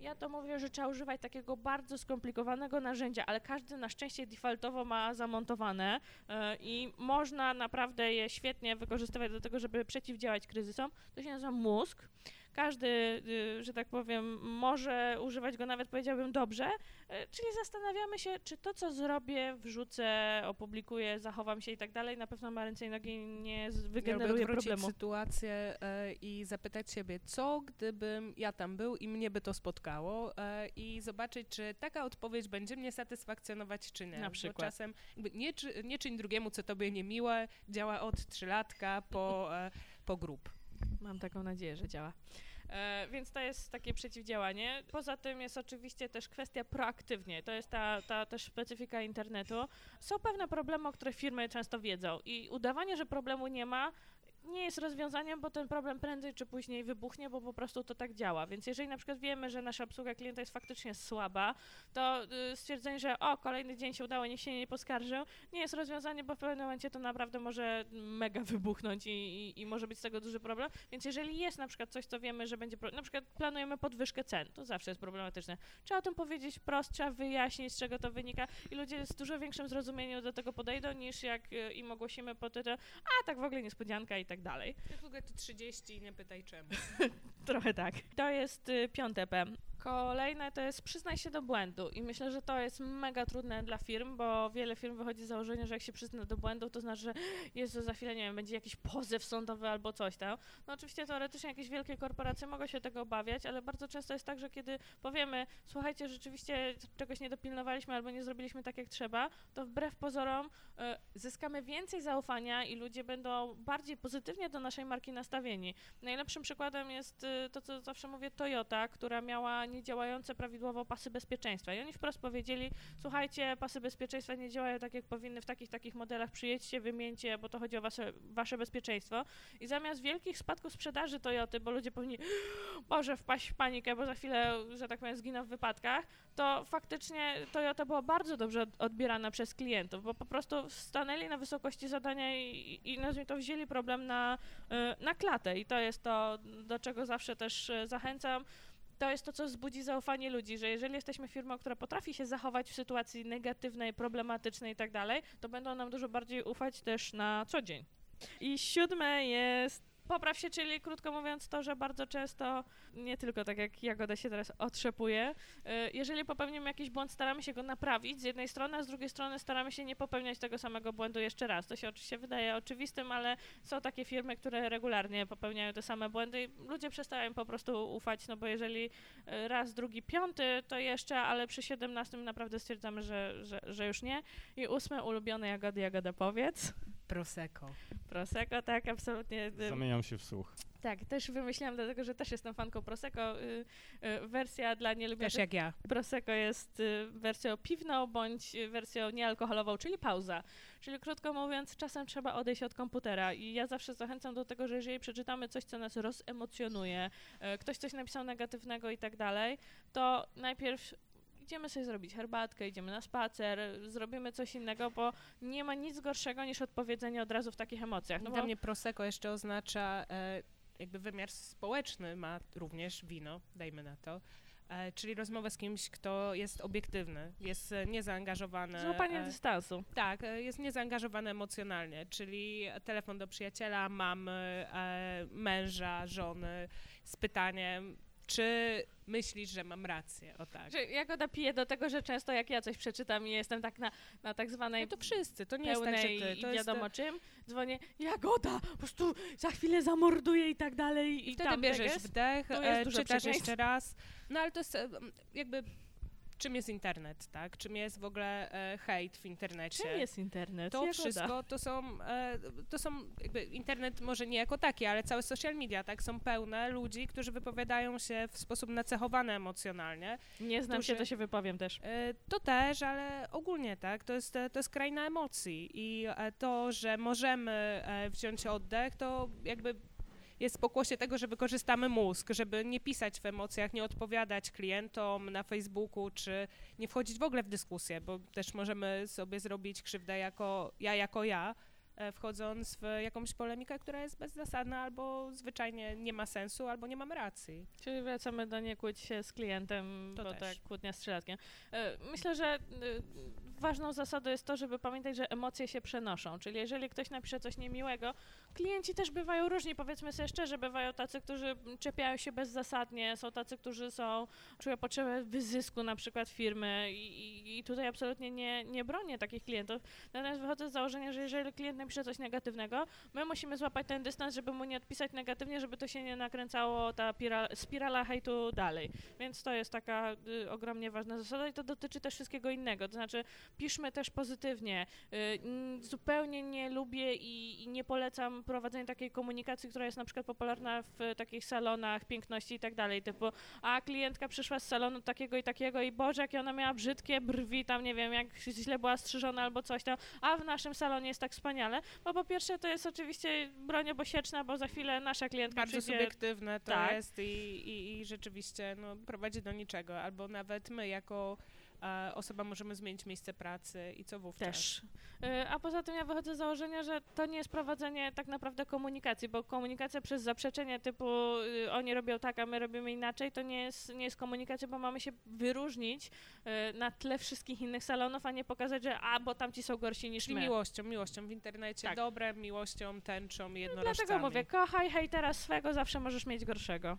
Ja to mówię, że trzeba używać takiego bardzo skomplikowanego narzędzia, ale każdy na szczęście defaultowo ma zamontowane e, i można naprawdę je świetnie wykorzystywać do tego, żeby przeciwdziałać kryzysom. To się nazywa mózg. Każdy, y, że tak powiem, może używać go nawet powiedziałbym dobrze, y, czyli zastanawiamy się, czy to, co zrobię, wrzucę, opublikuję, zachowam się i tak dalej, na pewno ma ręce i nogi nie wygeneruje problemu. sytuację e, i zapytać siebie, co gdybym ja tam był i mnie by to spotkało e, i zobaczyć, czy taka odpowiedź będzie mnie satysfakcjonować, czy nie. Na Bo przykład. czasem jakby nie, czy, nie czyń drugiemu, co tobie niemiłe, działa od trzylatka po, e, po grup. Mam taką nadzieję, że działa. E, więc to jest takie przeciwdziałanie. Poza tym jest oczywiście też kwestia proaktywnie. To jest ta, ta też specyfika internetu. Są pewne problemy, o których firmy często wiedzą i udawanie, że problemu nie ma, nie jest rozwiązaniem, bo ten problem prędzej czy później wybuchnie, bo po prostu to tak działa. Więc jeżeli na przykład wiemy, że nasza obsługa klienta jest faktycznie słaba, to y, stwierdzenie, że o, kolejny dzień się udało, nikt się nie poskarżył, nie jest rozwiązaniem, bo w pewnym momencie to naprawdę może mega wybuchnąć i, i, i może być z tego duży problem. Więc jeżeli jest na przykład coś, co wiemy, że będzie, na przykład planujemy podwyżkę cen, to zawsze jest problematyczne. Trzeba o tym powiedzieć wprost, trzeba wyjaśnić, z czego to wynika i ludzie z dużo większym zrozumieniem do tego podejdą, niż jak y, im ogłosimy pod tytułem, a tak w ogóle niespodzianka i tak dalej. W ogóle to 30 i nie pytaj czemu. Trochę tak. To jest y, piąte P. Kolejne to jest przyznaj się do błędu i myślę, że to jest mega trudne dla firm, bo wiele firm wychodzi z założenia, że jak się przyzna do błędu, to znaczy, że Jezu, za chwilę, nie wiem, będzie jakiś pozew sądowy albo coś tam. No oczywiście teoretycznie jakieś wielkie korporacje mogą się tego obawiać, ale bardzo często jest tak, że kiedy powiemy, słuchajcie, rzeczywiście czegoś nie dopilnowaliśmy albo nie zrobiliśmy tak jak trzeba, to wbrew pozorom y, zyskamy więcej zaufania i ludzie będą bardziej pozytywnie do naszej marki nastawieni. Najlepszym przykładem jest y, to, co zawsze mówię, Toyota, która miała niedziałające prawidłowo pasy bezpieczeństwa. I oni wprost powiedzieli, słuchajcie, pasy bezpieczeństwa nie działają tak, jak powinny w takich, takich modelach, przyjedźcie, wymieńcie, bo to chodzi o wasze, wasze bezpieczeństwo. I zamiast wielkich spadków sprzedaży Toyoty, bo ludzie powinni, Boże, wpaść w panikę, bo za chwilę, że tak powiem, zginą w wypadkach, to faktycznie Toyota była bardzo dobrze od- odbierana przez klientów, bo po prostu stanęli na wysokości zadania i, i nazwijmy to wzięli problem na, y, na klatę i to jest to, do czego zawsze też y, zachęcam. To jest to, co wzbudzi zaufanie ludzi, że jeżeli jesteśmy firmą, która potrafi się zachować w sytuacji negatywnej, problematycznej i tak dalej, to będą nam dużo bardziej ufać też na co dzień. I siódme jest popraw się, czyli krótko mówiąc to, że bardzo często, nie tylko tak jak Jagoda się teraz otrzepuje, y, jeżeli popełnimy jakiś błąd, staramy się go naprawić z jednej strony, a z drugiej strony staramy się nie popełniać tego samego błędu jeszcze raz. To się oczywiście wydaje oczywistym, ale są takie firmy, które regularnie popełniają te same błędy i ludzie przestają po prostu ufać, no bo jeżeli y, raz, drugi, piąty, to jeszcze, ale przy siedemnastym naprawdę stwierdzamy, że, że, że już nie. I ósme, ulubione Jagody, Jagoda powiedz. Prosecco. Prosecco, tak, absolutnie. y, Zamieniam się w słuch. tak, też wymyśliłam, dlatego że też jestem fanką Prosecco. Y, y, wersja dla Też nielubiących jak ja. Prosecco jest y, wersją piwną bądź wersją niealkoholową, czyli pauza. Czyli krótko mówiąc, czasem trzeba odejść od komputera i ja zawsze zachęcam do tego, że jeżeli przeczytamy coś, co nas rozemocjonuje, y, ktoś coś napisał negatywnego i tak dalej, to najpierw idziemy sobie zrobić herbatkę, idziemy na spacer, zrobimy coś innego, bo nie ma nic gorszego niż odpowiedzenie od razu w takich emocjach. No Dla bo mnie Prosecco jeszcze oznacza, e, jakby wymiar społeczny ma również wino, dajmy na to. E, czyli rozmowę z kimś, kto jest obiektywny, jest e, niezaangażowany. złapanie e, dystansu. Tak, jest niezaangażowany emocjonalnie, czyli telefon do przyjaciela, mamy, męża, żony z pytaniem, czy myślisz, że mam rację? O tak. Że Jagoda pije do tego, że często jak ja coś przeczytam i jestem tak na, na tak zwanej No to wszyscy, to nie jest tak, że ty. i To jest, wiadomo czym, dzwonię, Jagoda, po prostu za chwilę zamorduję i tak dalej i, I wtedy tam bierzesz wdech, jest e, dużo czytasz jeszcze raz. No ale to jest e, jakby czym jest internet, tak? Czym jest w ogóle e, hejt w internecie? Czym jest internet? To wszystko to są, e, to są jakby internet może nie jako taki, ale całe social media, tak? Są pełne ludzi, którzy wypowiadają się w sposób nacechowany emocjonalnie. Nie znam się, którzy- to się wypowiem też. E, To też, ale ogólnie tak, to jest, to jest kraina emocji i e, to, że możemy e, wziąć oddech, to jakby jest pokłosie tego, że wykorzystamy mózg, żeby nie pisać w emocjach, nie odpowiadać klientom na Facebooku, czy nie wchodzić w ogóle w dyskusję, bo też możemy sobie zrobić krzywdę jako ja, jako ja, e, wchodząc w jakąś polemikę, która jest bezzasadna albo zwyczajnie nie ma sensu, albo nie mamy racji. Czyli wracamy do nie kłóć się z klientem, To bo też. tak kłótnia z trzylatkiem. E, Myślę, że e, ważną zasadą jest to, żeby pamiętać, że emocje się przenoszą. Czyli jeżeli ktoś napisze coś niemiłego, klienci też bywają różni, powiedzmy sobie szczerze, bywają tacy, którzy czepiają się bezzasadnie, są tacy, którzy są, czują potrzebę wyzysku na przykład firmy i, i, tutaj absolutnie nie, nie bronię takich klientów. Natomiast wychodzę z założenia, że jeżeli klient napisze coś negatywnego, my musimy złapać ten dystans, żeby mu nie odpisać negatywnie, żeby to się nie nakręcało, ta pira, spirala hejtu dalej. Więc to jest taka y, ogromnie ważna zasada i to dotyczy też wszystkiego innego. To znaczy, piszmy też pozytywnie. Y, zupełnie nie lubię i, i nie polecam prowadzenia takiej komunikacji, która jest na przykład popularna w takich salonach piękności i tak dalej, typu a klientka przyszła z salonu takiego i takiego i Boże, jakie ona miała brzydkie brwi, tam nie wiem, jak źle była strzyżona albo coś tam, a w naszym salonie jest tak wspaniale, bo po pierwsze to jest oczywiście broń obosieczna, bo za chwilę nasza klientka Bardzo przyjdzie... subiektywne to Tak. jest i, i, i rzeczywiście no, prowadzi do niczego. Albo nawet my jako osoba możemy zmienić miejsce pracy i co wówczas? Też. Y, A poza tym ja wychodzę z założenia, że to nie jest prowadzenie tak naprawdę komunikacji, bo komunikacja przez zaprzeczenie typu y, oni robią tak, a my robimy inaczej, to nie jest, nie jest komunikacja, bo mamy się wyróżnić y, na tle wszystkich innych salonów, a nie pokazać, że a, bo tamci są gorsi niż Czyli my. miłością, miłością w internecie, Tak. dobrem, miłością, tęczą, jednorożcami. Dlatego mówię, kochaj hejtera swego, zawsze możesz mieć gorszego.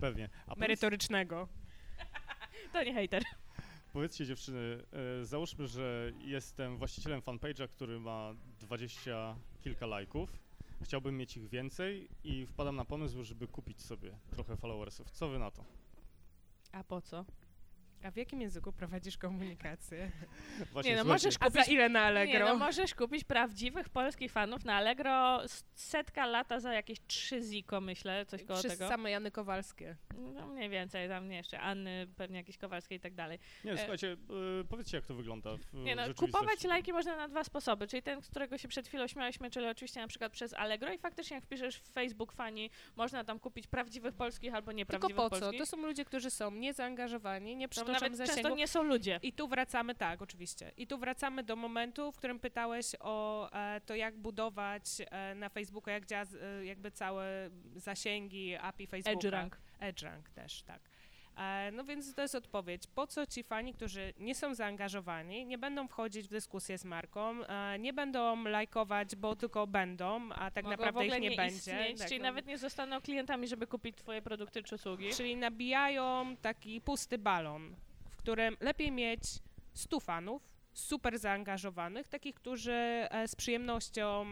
Pewnie. A Merytorycznego. To nie hejter. Powiedzcie dziewczyny, e, załóżmy, że jestem właścicielem fanpage'a, który ma dwadzieścia kilka lajków. Chciałbym mieć ich więcej i wpadam na pomysł, żeby kupić sobie trochę followersów. Co wy na to? A po co? A w jakim języku prowadzisz komunikację? Właśnie, Nie, no możesz A za ile na Allegro? Nie, no możesz kupić prawdziwych polskich fanów na Allegro setka lata za jakieś trzy ziko, myślę, coś koło Przez tego. same Jany Kowalskie. No mniej więcej, tam nie jeszcze, Anny, pewnie jakieś Kowalskie i tak dalej. Nie, słuchajcie, e, powiedzcie jak to wygląda w Nie no, rzeczywistości. kupować lajki można na dwa sposoby, czyli ten, z którego się przed chwilą śmialiśmy, czyli oczywiście na przykład przez Allegro i faktycznie jak wpiszesz w Facebook fani, można tam kupić prawdziwych polskich albo Tylko nieprawdziwych po co? polskich. To są ludzie, którzy są niezaangażowani, nie To nawet często zasięgu. nie są ludzie. I tu wracamy, tak, oczywiście. I tu wracamy do momentu, w którym pytałeś o e, to, jak budować e, na Facebooku, jak działa z- e, jakby całe zasięgi API Facebooka. EdgeRank. EdgeRank też, tak. E, No więc to jest odpowiedź. Po co ci fani, którzy nie są zaangażowani, nie będą wchodzić w dyskusję z marką, e, nie będą lajkować, bo tylko będą, a tak Mogą naprawdę ich nie, nie będzie. istnieć, Tak, czyli no. nawet nie zostaną klientami, żeby kupić twoje produkty czy usługi. Czyli nabijają taki pusty balon, w którym lepiej mieć 100 fanów, super zaangażowanych, takich, którzy e, z przyjemnością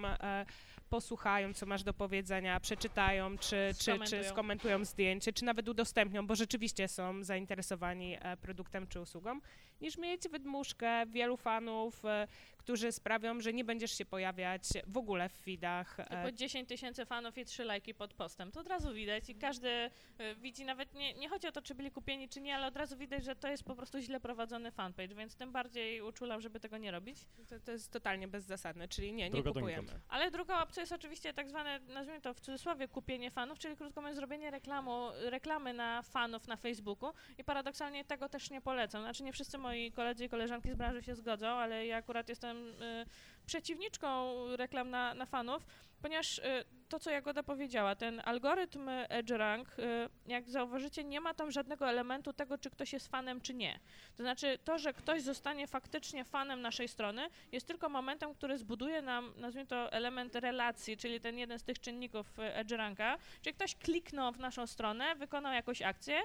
posłuchają, co masz do powiedzenia, przeczytają, czy, czy, czy Skomentują. skomentują zdjęcie, czy nawet udostępnią, bo rzeczywiście są zainteresowani e, produktem czy usługą, niż mieć wydmuszkę wielu fanów, e, którzy sprawią, że nie będziesz się pojawiać w ogóle w feedach. e, Typu 10 tysięcy fanów i 3 lajki pod postem. To od razu widać i każdy y, widzi, nawet nie, nie chodzi o to, czy byli kupieni, czy nie, ale od razu widać, że to jest po prostu źle prowadzony fanpage, więc tym bardziej uczulam, żeby tego nie robić. To, to jest totalnie bezzasadne, czyli nie, nie Droga kupujemy. Ale druga opcja jest oczywiście tak zwane, nazwijmy to w cudzysłowie, kupienie fanów, czyli krótko mówiąc, zrobienie reklamu, reklamy na fanów na Facebooku i paradoksalnie tego też nie polecam. Znaczy nie wszyscy moi koledzy i koleżanki z branży się zgodzą, ale ja akurat jestem y, przeciwniczką reklam na, na fanów, ponieważ y, to, co Jagoda powiedziała, ten algorytm EdgeRank, y, jak zauważycie, nie ma tam żadnego elementu tego, czy ktoś jest fanem, czy nie. To znaczy to, że ktoś zostanie faktycznie fanem naszej strony, jest tylko momentem, który zbuduje nam, nazwijmy to, element relacji, czyli ten jeden z tych czynników y, EdgeRanka, czyli ktoś kliknął w naszą stronę, wykonał jakąś akcję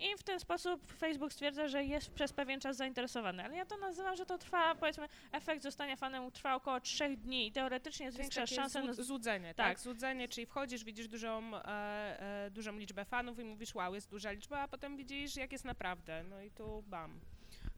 i w ten sposób Facebook stwierdza, że jest przez pewien czas zainteresowany. Ale ja to nazywam, że to trwa, powiedzmy, efekt zostania fanem trwa około trzech dni i teoretycznie zwiększa szansę na... złud- złudzenie, tak? Tak. Złudzenie, czyli wchodzisz, widzisz dużą, e, e, dużą liczbę fanów i mówisz, wow, jest duża liczba, a potem widzisz, jak jest naprawdę. No i tu bam,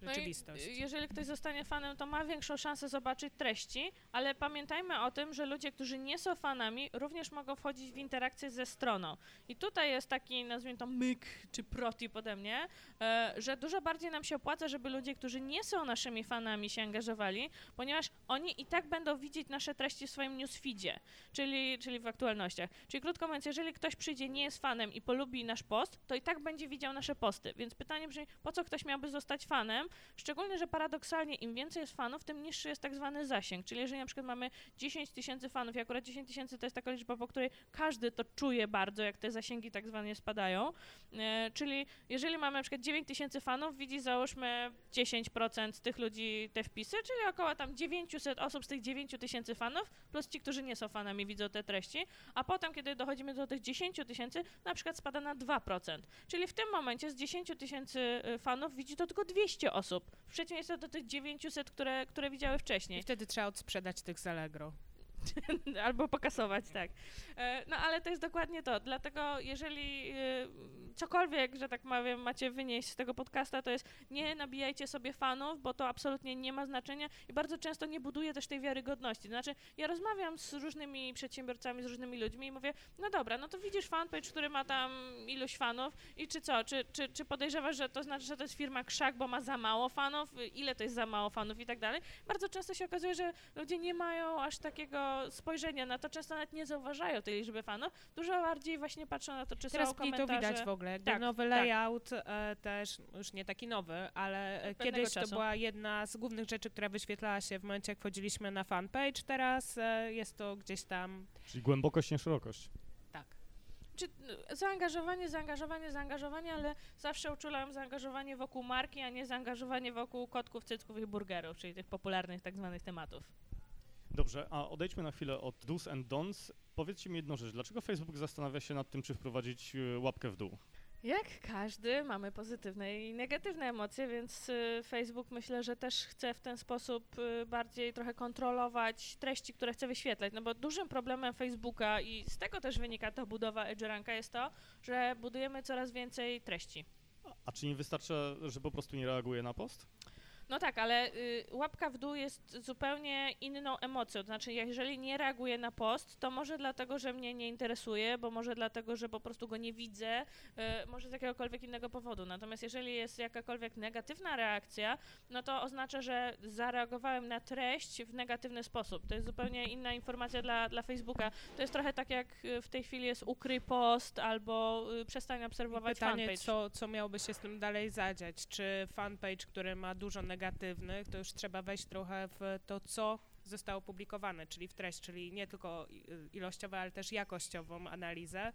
rzeczywistość. y, jeżeli ktoś zostanie fanem, to ma większą szansę zobaczyć treści, ale pamiętajmy o tym, że ludzie, którzy nie są fanami, również mogą wchodzić w interakcję ze stroną. I tutaj jest taki, nazwijmy to myk czy protip ode mnie, e, że dużo bardziej nam się opłaca, żeby ludzie, którzy nie są naszymi fanami się angażowali, ponieważ oni i tak będą widzieć nasze treści w swoim newsfeedzie, czyli, czyli w aktualnościach. Czyli krótko mówiąc, jeżeli ktoś przyjdzie, nie jest fanem i polubi nasz post, to i tak będzie widział nasze posty. Więc pytanie brzmi, po co ktoś miałby zostać fanem, szczególnie, że paradoksalnie im więcej jest fanów, tym niższy jest tak zwany zasięg, czyli jeżeli na przykład mamy 10 tysięcy fanów i akurat 10 tysięcy to jest taka liczba, po której każdy to czuje bardzo, jak te zasięgi tak zwane spadają, e, czyli jeżeli mamy na przykład 9 tysięcy fanów, widzi załóżmy 10% tych ludzi te wpisy, czyli około tam 900 osób z tych 9 tysięcy fanów, plus ci, którzy nie są fanami, widzą te treści, a potem, kiedy dochodzimy do tych 10 tysięcy, na przykład spada na 2%. Czyli w tym momencie z 10 tysięcy y, fanów widzi to tylko 200 osób, w przeciwieństwie do tych 900, które, które widziały I wcześniej. wtedy trzeba odsprzedać tych z Allegro. Albo pokasować, tak. E, No ale to jest dokładnie to. Dlatego jeżeli e, cokolwiek, że tak powiem, macie wynieść z tego podcasta, to jest nie nabijajcie sobie fanów, bo to absolutnie nie ma znaczenia i bardzo często nie buduje też tej wiarygodności. Znaczy, ja rozmawiam z różnymi przedsiębiorcami, z różnymi ludźmi i mówię, no dobra, no to widzisz fanpage, który ma tam iluś fanów i czy co, czy, czy, czy podejrzewasz, że to znaczy, że to jest firma krzak, bo ma za mało fanów, ile to jest za mało fanów i tak dalej. Bardzo często się okazuje, że ludzie nie mają aż takiego spojrzenia na to, często nawet nie zauważają tej liczby fanów, dużo bardziej właśnie patrzą na to, czy Teraz są mniej to komentarze. widać w ogóle. Jakby Tak, nowy tak. layout e, też, już nie taki nowy, ale e, kiedyś to była jedna z głównych rzeczy, która wyświetlała się w momencie, jak wchodziliśmy na fanpage. Teraz e, jest to gdzieś tam, Czyli głębokość, nie szerokość. tak. Czy y, zaangażowanie, zaangażowanie, zaangażowanie, ale zawsze uczulam zaangażowanie wokół marki, a nie zaangażowanie wokół kotków, cycków i burgerów, czyli tych popularnych tak zwanych tematów. Dobrze, a odejdźmy na chwilę od do's and don'ts. Powiedzcie mi jedną rzecz. Dlaczego Facebook zastanawia się nad tym, czy wprowadzić e, łapkę w dół? Jak każdy, mamy pozytywne i negatywne emocje, więc y, Facebook myślę, że też chce w ten sposób y, bardziej trochę kontrolować treści, które chce wyświetlać. No bo dużym problemem Facebooka i z tego też wynika ta budowa EdgeRanka jest to, że budujemy coraz więcej treści. A- A czy nie wystarcza, że po prostu nie reaguje na post? No tak, ale y, łapka w dół jest zupełnie inną emocją. To znaczy, jeżeli nie reaguję na post, to może dlatego, że mnie nie interesuje, bo może dlatego, że po prostu go nie widzę, y, może z jakiegokolwiek innego powodu. Natomiast jeżeli jest jakakolwiek negatywna reakcja, no to oznacza, że zareagowałem na treść w negatywny sposób. To jest zupełnie inna informacja dla, dla Facebooka. To jest trochę tak, jak y, w tej chwili jest ukryj post albo y, przestań I obserwować pytanie, fanpage. co, co miałoby się z tym dalej zadziać? Czy fanpage, który ma dużo negatywnych, to już trzeba wejść trochę w to, co zostało opublikowane, czyli w treść, czyli nie tylko i- ilościową, ale też jakościową analizę.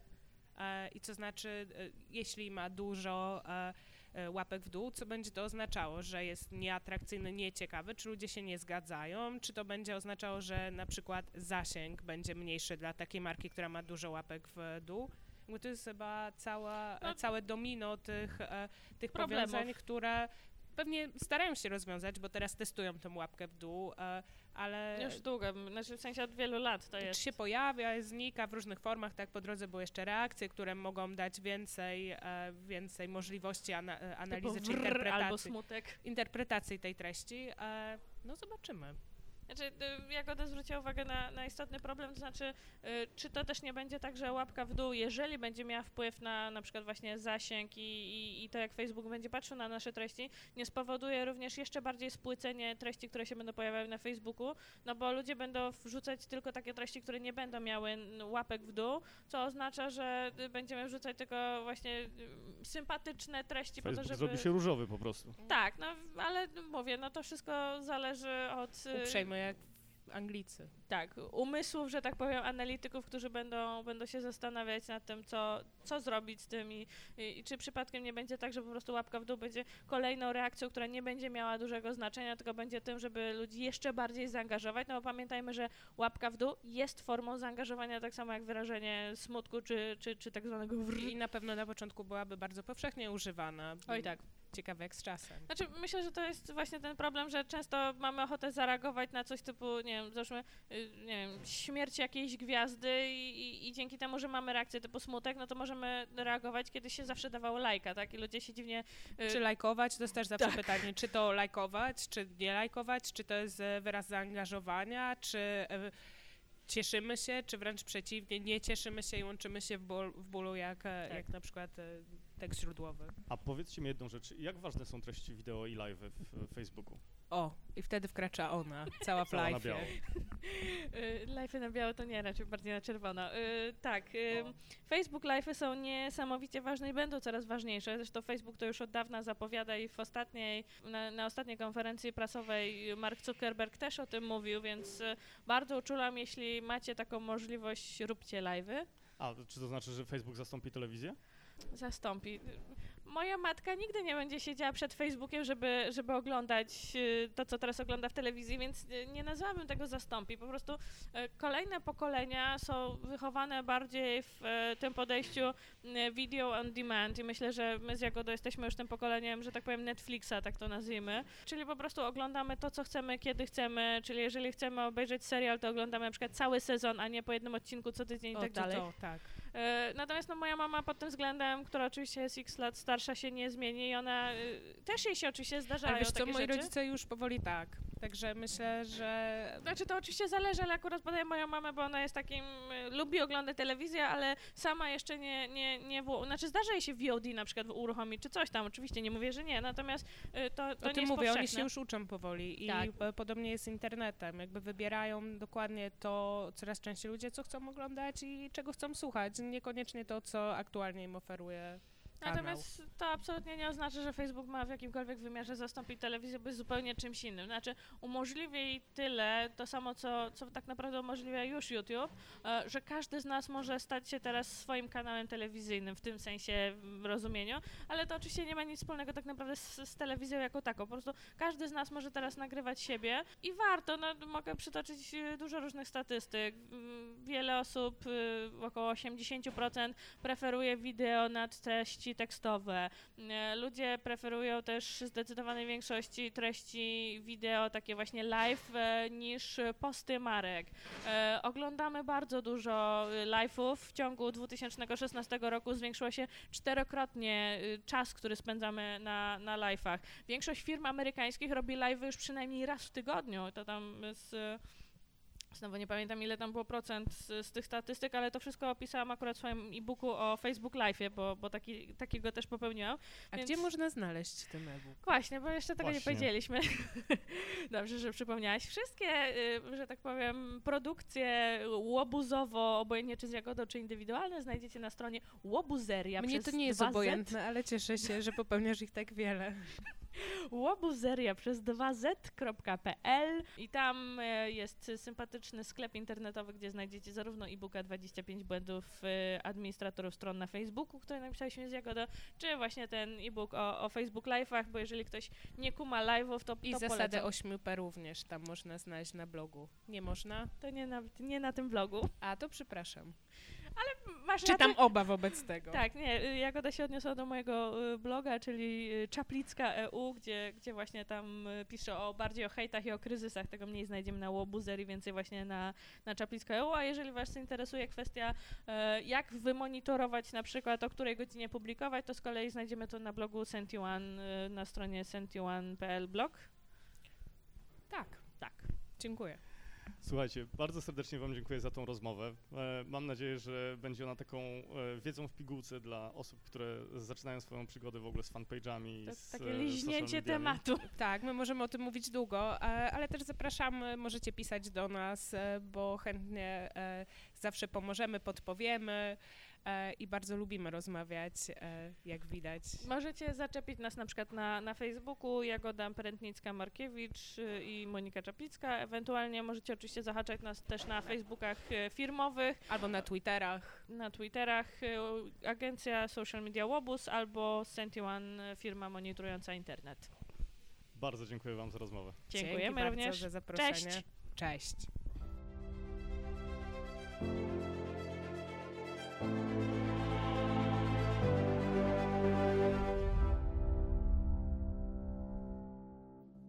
E, I co znaczy, e, jeśli ma dużo e, e, łapek w dół, co będzie to oznaczało, że jest nieatrakcyjny, nieciekawy, czy ludzie się nie zgadzają, czy to będzie oznaczało, że na przykład zasięg będzie mniejszy dla takiej marki, która ma dużo łapek w dół. Bo to jest chyba cała, No. całe domino tych, tych Problemów. powiązań, które pewnie starają się rozwiązać, bo teraz testują tą łapkę w dół, e, ale Już długo, znaczy w sensie od wielu lat to jest. się pojawia, znika w różnych formach, tak po drodze były jeszcze reakcje, które mogą dać więcej, e, więcej możliwości ana, analizy czy wrr albo interpretacji, smutek. interpretacji tej treści. E, no zobaczymy. Znaczy, y, Jagoda zwróciła uwagę na, na istotny problem, to znaczy, y, czy to też nie będzie tak, że łapka w dół, jeżeli będzie miała wpływ na na przykład właśnie zasięg i, i, i to, jak Facebook będzie patrzył na nasze treści, nie spowoduje również jeszcze bardziej spłycenie treści, które się będą pojawiały na Facebooku, no bo ludzie będą wrzucać tylko takie treści, które nie będą miały łapek w dół, co oznacza, że y, będziemy wrzucać tylko właśnie sympatyczne treści po to, Facebook żeby... zrobi się różowy po prostu. Tak, no ale mówię, no to wszystko zależy od... Uprzejmy jak Anglicy. tak, umysłów, że tak powiem, analityków, którzy będą, będą się zastanawiać nad tym, co, co zrobić z tym i, i, i czy przypadkiem nie będzie tak, że po prostu łapka w dół będzie kolejną reakcją, która nie będzie miała dużego znaczenia, tylko będzie tym, żeby ludzi jeszcze bardziej zaangażować, no bo pamiętajmy, że łapka w dół jest formą zaangażowania, tak samo jak wyrażenie smutku czy, czy, czy tak zwanego wr. I na pewno na początku byłaby bardzo powszechnie używana. Oj tak. Ciekawe jak z czasem. Znaczy, myślę, że to jest właśnie ten problem, że często mamy ochotę zareagować na coś typu, nie wiem, załóżmy, y, nie wiem, śmierć jakiejś gwiazdy i, i, i dzięki temu, że mamy reakcję typu smutek, no to możemy reagować, kiedy się zawsze dawało lajka, tak? I ludzie się dziwnie... y, Czy lajkować? To jest też zawsze tak. pytanie, czy to lajkować, czy nie lajkować, czy to jest e, wyraz zaangażowania, czy e, cieszymy się, czy wręcz przeciwnie, nie cieszymy się i łączymy się w, ból, w bólu, jak, e, Tak. jak na przykład tekst źródłowy. A powiedzcie mi jedną rzecz. Jak ważne są treści wideo i live w Facebooku? O, i wtedy wkracza ona, cała w live. biało. Y, Live'y na biało to nie, raczej bardziej na czerwono. Y, tak, y, Facebook Live'y są niesamowicie ważne i będą coraz ważniejsze. Zresztą Facebook to już od dawna zapowiada i w ostatniej, na, na ostatniej konferencji prasowej Mark Zuckerberg też o tym mówił, więc bardzo uczulam, jeśli macie taką możliwość, róbcie live'y. A, czy to znaczy, że Facebook zastąpi telewizję? Zastąpi. Moja matka nigdy nie będzie siedziała przed Facebookiem, żeby, żeby oglądać y, to, co teraz ogląda w telewizji, więc y, nie nazwałabym tego zastąpi. Po prostu y, kolejne pokolenia są wychowane bardziej w tym podejściu video on demand i myślę, że my z Jagodą jesteśmy już tym pokoleniem, że tak powiem Netflixa, tak to nazwijmy. Czyli po prostu oglądamy to, co chcemy, kiedy chcemy, czyli jeżeli chcemy obejrzeć serial, to oglądamy na przykład cały sezon, a nie po jednym odcinku co tydzień i tak dalej. To, tak. E, Natomiast no, moja mama pod tym względem, która oczywiście jest x lat starsza, się nie zmieni i ona y, też jej się oczywiście zdarzają Ale wiesz co, moi rzeczy. rodzice już powoli tak. Także myślę, że Znaczy to oczywiście zależy, ale akurat podaję moją mamę, bo ona jest takim, y, lubi oglądać telewizję, ale sama jeszcze nie, nie, nie wło- znaczy zdarza jej się VOD na przykład uruchomić, czy coś tam, oczywiście nie mówię, że nie, natomiast y, to, to o nie tym mówię, oni się już uczą powoli i Tak. podobnie jest z internetem. Jakby wybierają dokładnie to, coraz częściej ludzie, co chcą oglądać i czego chcą słuchać. Niekoniecznie to, co aktualnie im oferuje. Natomiast to absolutnie nie oznacza, że Facebook ma w jakimkolwiek wymiarze zastąpić telewizję, bo jest zupełnie czymś innym. Znaczy, umożliwia jej tyle, to samo, co, co tak naprawdę umożliwia już YouTube, e, że każdy z nas może stać się teraz swoim kanałem telewizyjnym, w tym sensie w rozumieniu, ale to oczywiście nie ma nic wspólnego tak naprawdę z, z telewizją jako taką. Po prostu każdy z nas może teraz nagrywać siebie i warto, no, mogę przytoczyć e, dużo różnych statystyk. Mm, Wiele osób, y, około 80% preferuje wideo nad treści tekstowe. E, Ludzie preferują też zdecydowanej większości treści wideo, takie właśnie live, e, niż posty marek. E, Oglądamy bardzo dużo live'ów. W ciągu 2016 roku zwiększyło się czterokrotnie y, czas, który spędzamy na, na live'ach. Większość firm amerykańskich robi live'y już przynajmniej raz w tygodniu. To tam z Znowu nie pamiętam, ile tam było procent z, z tych statystyk, ale to wszystko opisałam akurat w swoim e-booku o Facebook Live'ie, bo, bo taki, takiego też popełniłam. A więc- gdzie można znaleźć ten e-book? Właśnie, bo jeszcze tego nie Właśnie. powiedzieliśmy. Dobrze, że przypomniałaś. Wszystkie, y, że tak powiem, produkcje łobuzowo, obojętnie czy z Jagodą, czy indywidualne, znajdziecie na stronie łobuzeria Mnie przez to nie jest 2Z. obojętne, ale cieszę się, że popełniasz ich tak wiele. łobuzeria przez 2z.pl i tam e, jest sympatyczny sklep internetowy, gdzie znajdziecie zarówno e-booka 25 błędów e, administratorów stron na Facebooku, które napisaliśmy z Jagodą, czy właśnie ten e-book o, o Facebook Live'ach, bo jeżeli ktoś nie kuma live'ów, to, I to zasadę polecam. 8P również tam można znaleźć na blogu. Nie można? To nie na, nie na tym blogu. A, to przepraszam. Masz Czytam rację. oba wobec tego. Tak, nie, y, Jagoda się odniosła do mojego y, bloga, czyli y, Czaplicka EU, gdzie, gdzie właśnie tam piszę o bardziej o hejtach i o kryzysach, tego mniej znajdziemy na Łobuzer i więcej właśnie na, na Czaplicka EU, a jeżeli was interesuje kwestia e, jak wymonitorować na przykład o której godzinie publikować, to z kolei znajdziemy to na blogu Sentiwan, na stronie sentiwan.pl blog. Tak, Tak. dziękuję. Słuchajcie, bardzo serdecznie Wam dziękuję za tą rozmowę. E, Mam nadzieję, że będzie ona taką e, wiedzą w pigułce dla osób, które zaczynają swoją przygodę w ogóle z fanpage'ami. To z, takie e, liźnięcie tematu. Tak, my możemy o tym mówić długo, ale też zapraszamy, możecie pisać do nas, bo chętnie zawsze pomożemy, podpowiemy i bardzo lubimy rozmawiać, e, jak widać. Możecie zaczepić nas na przykład na, na Facebooku, Jagoda Prętnicka-Markiewicz y, i Monika Czaplicka. Ewentualnie możecie oczywiście zahaczać nas też na Facebookach y, firmowych, Albo na Twitterach. na Twitterach y, agencja Social Media Łobuz albo Sentiwan, y, firma monitorująca internet. Bardzo dziękuję Wam za rozmowę. Dziękujemy Dzięki również. bardzo za zaproszenie. Cześć. Cześć.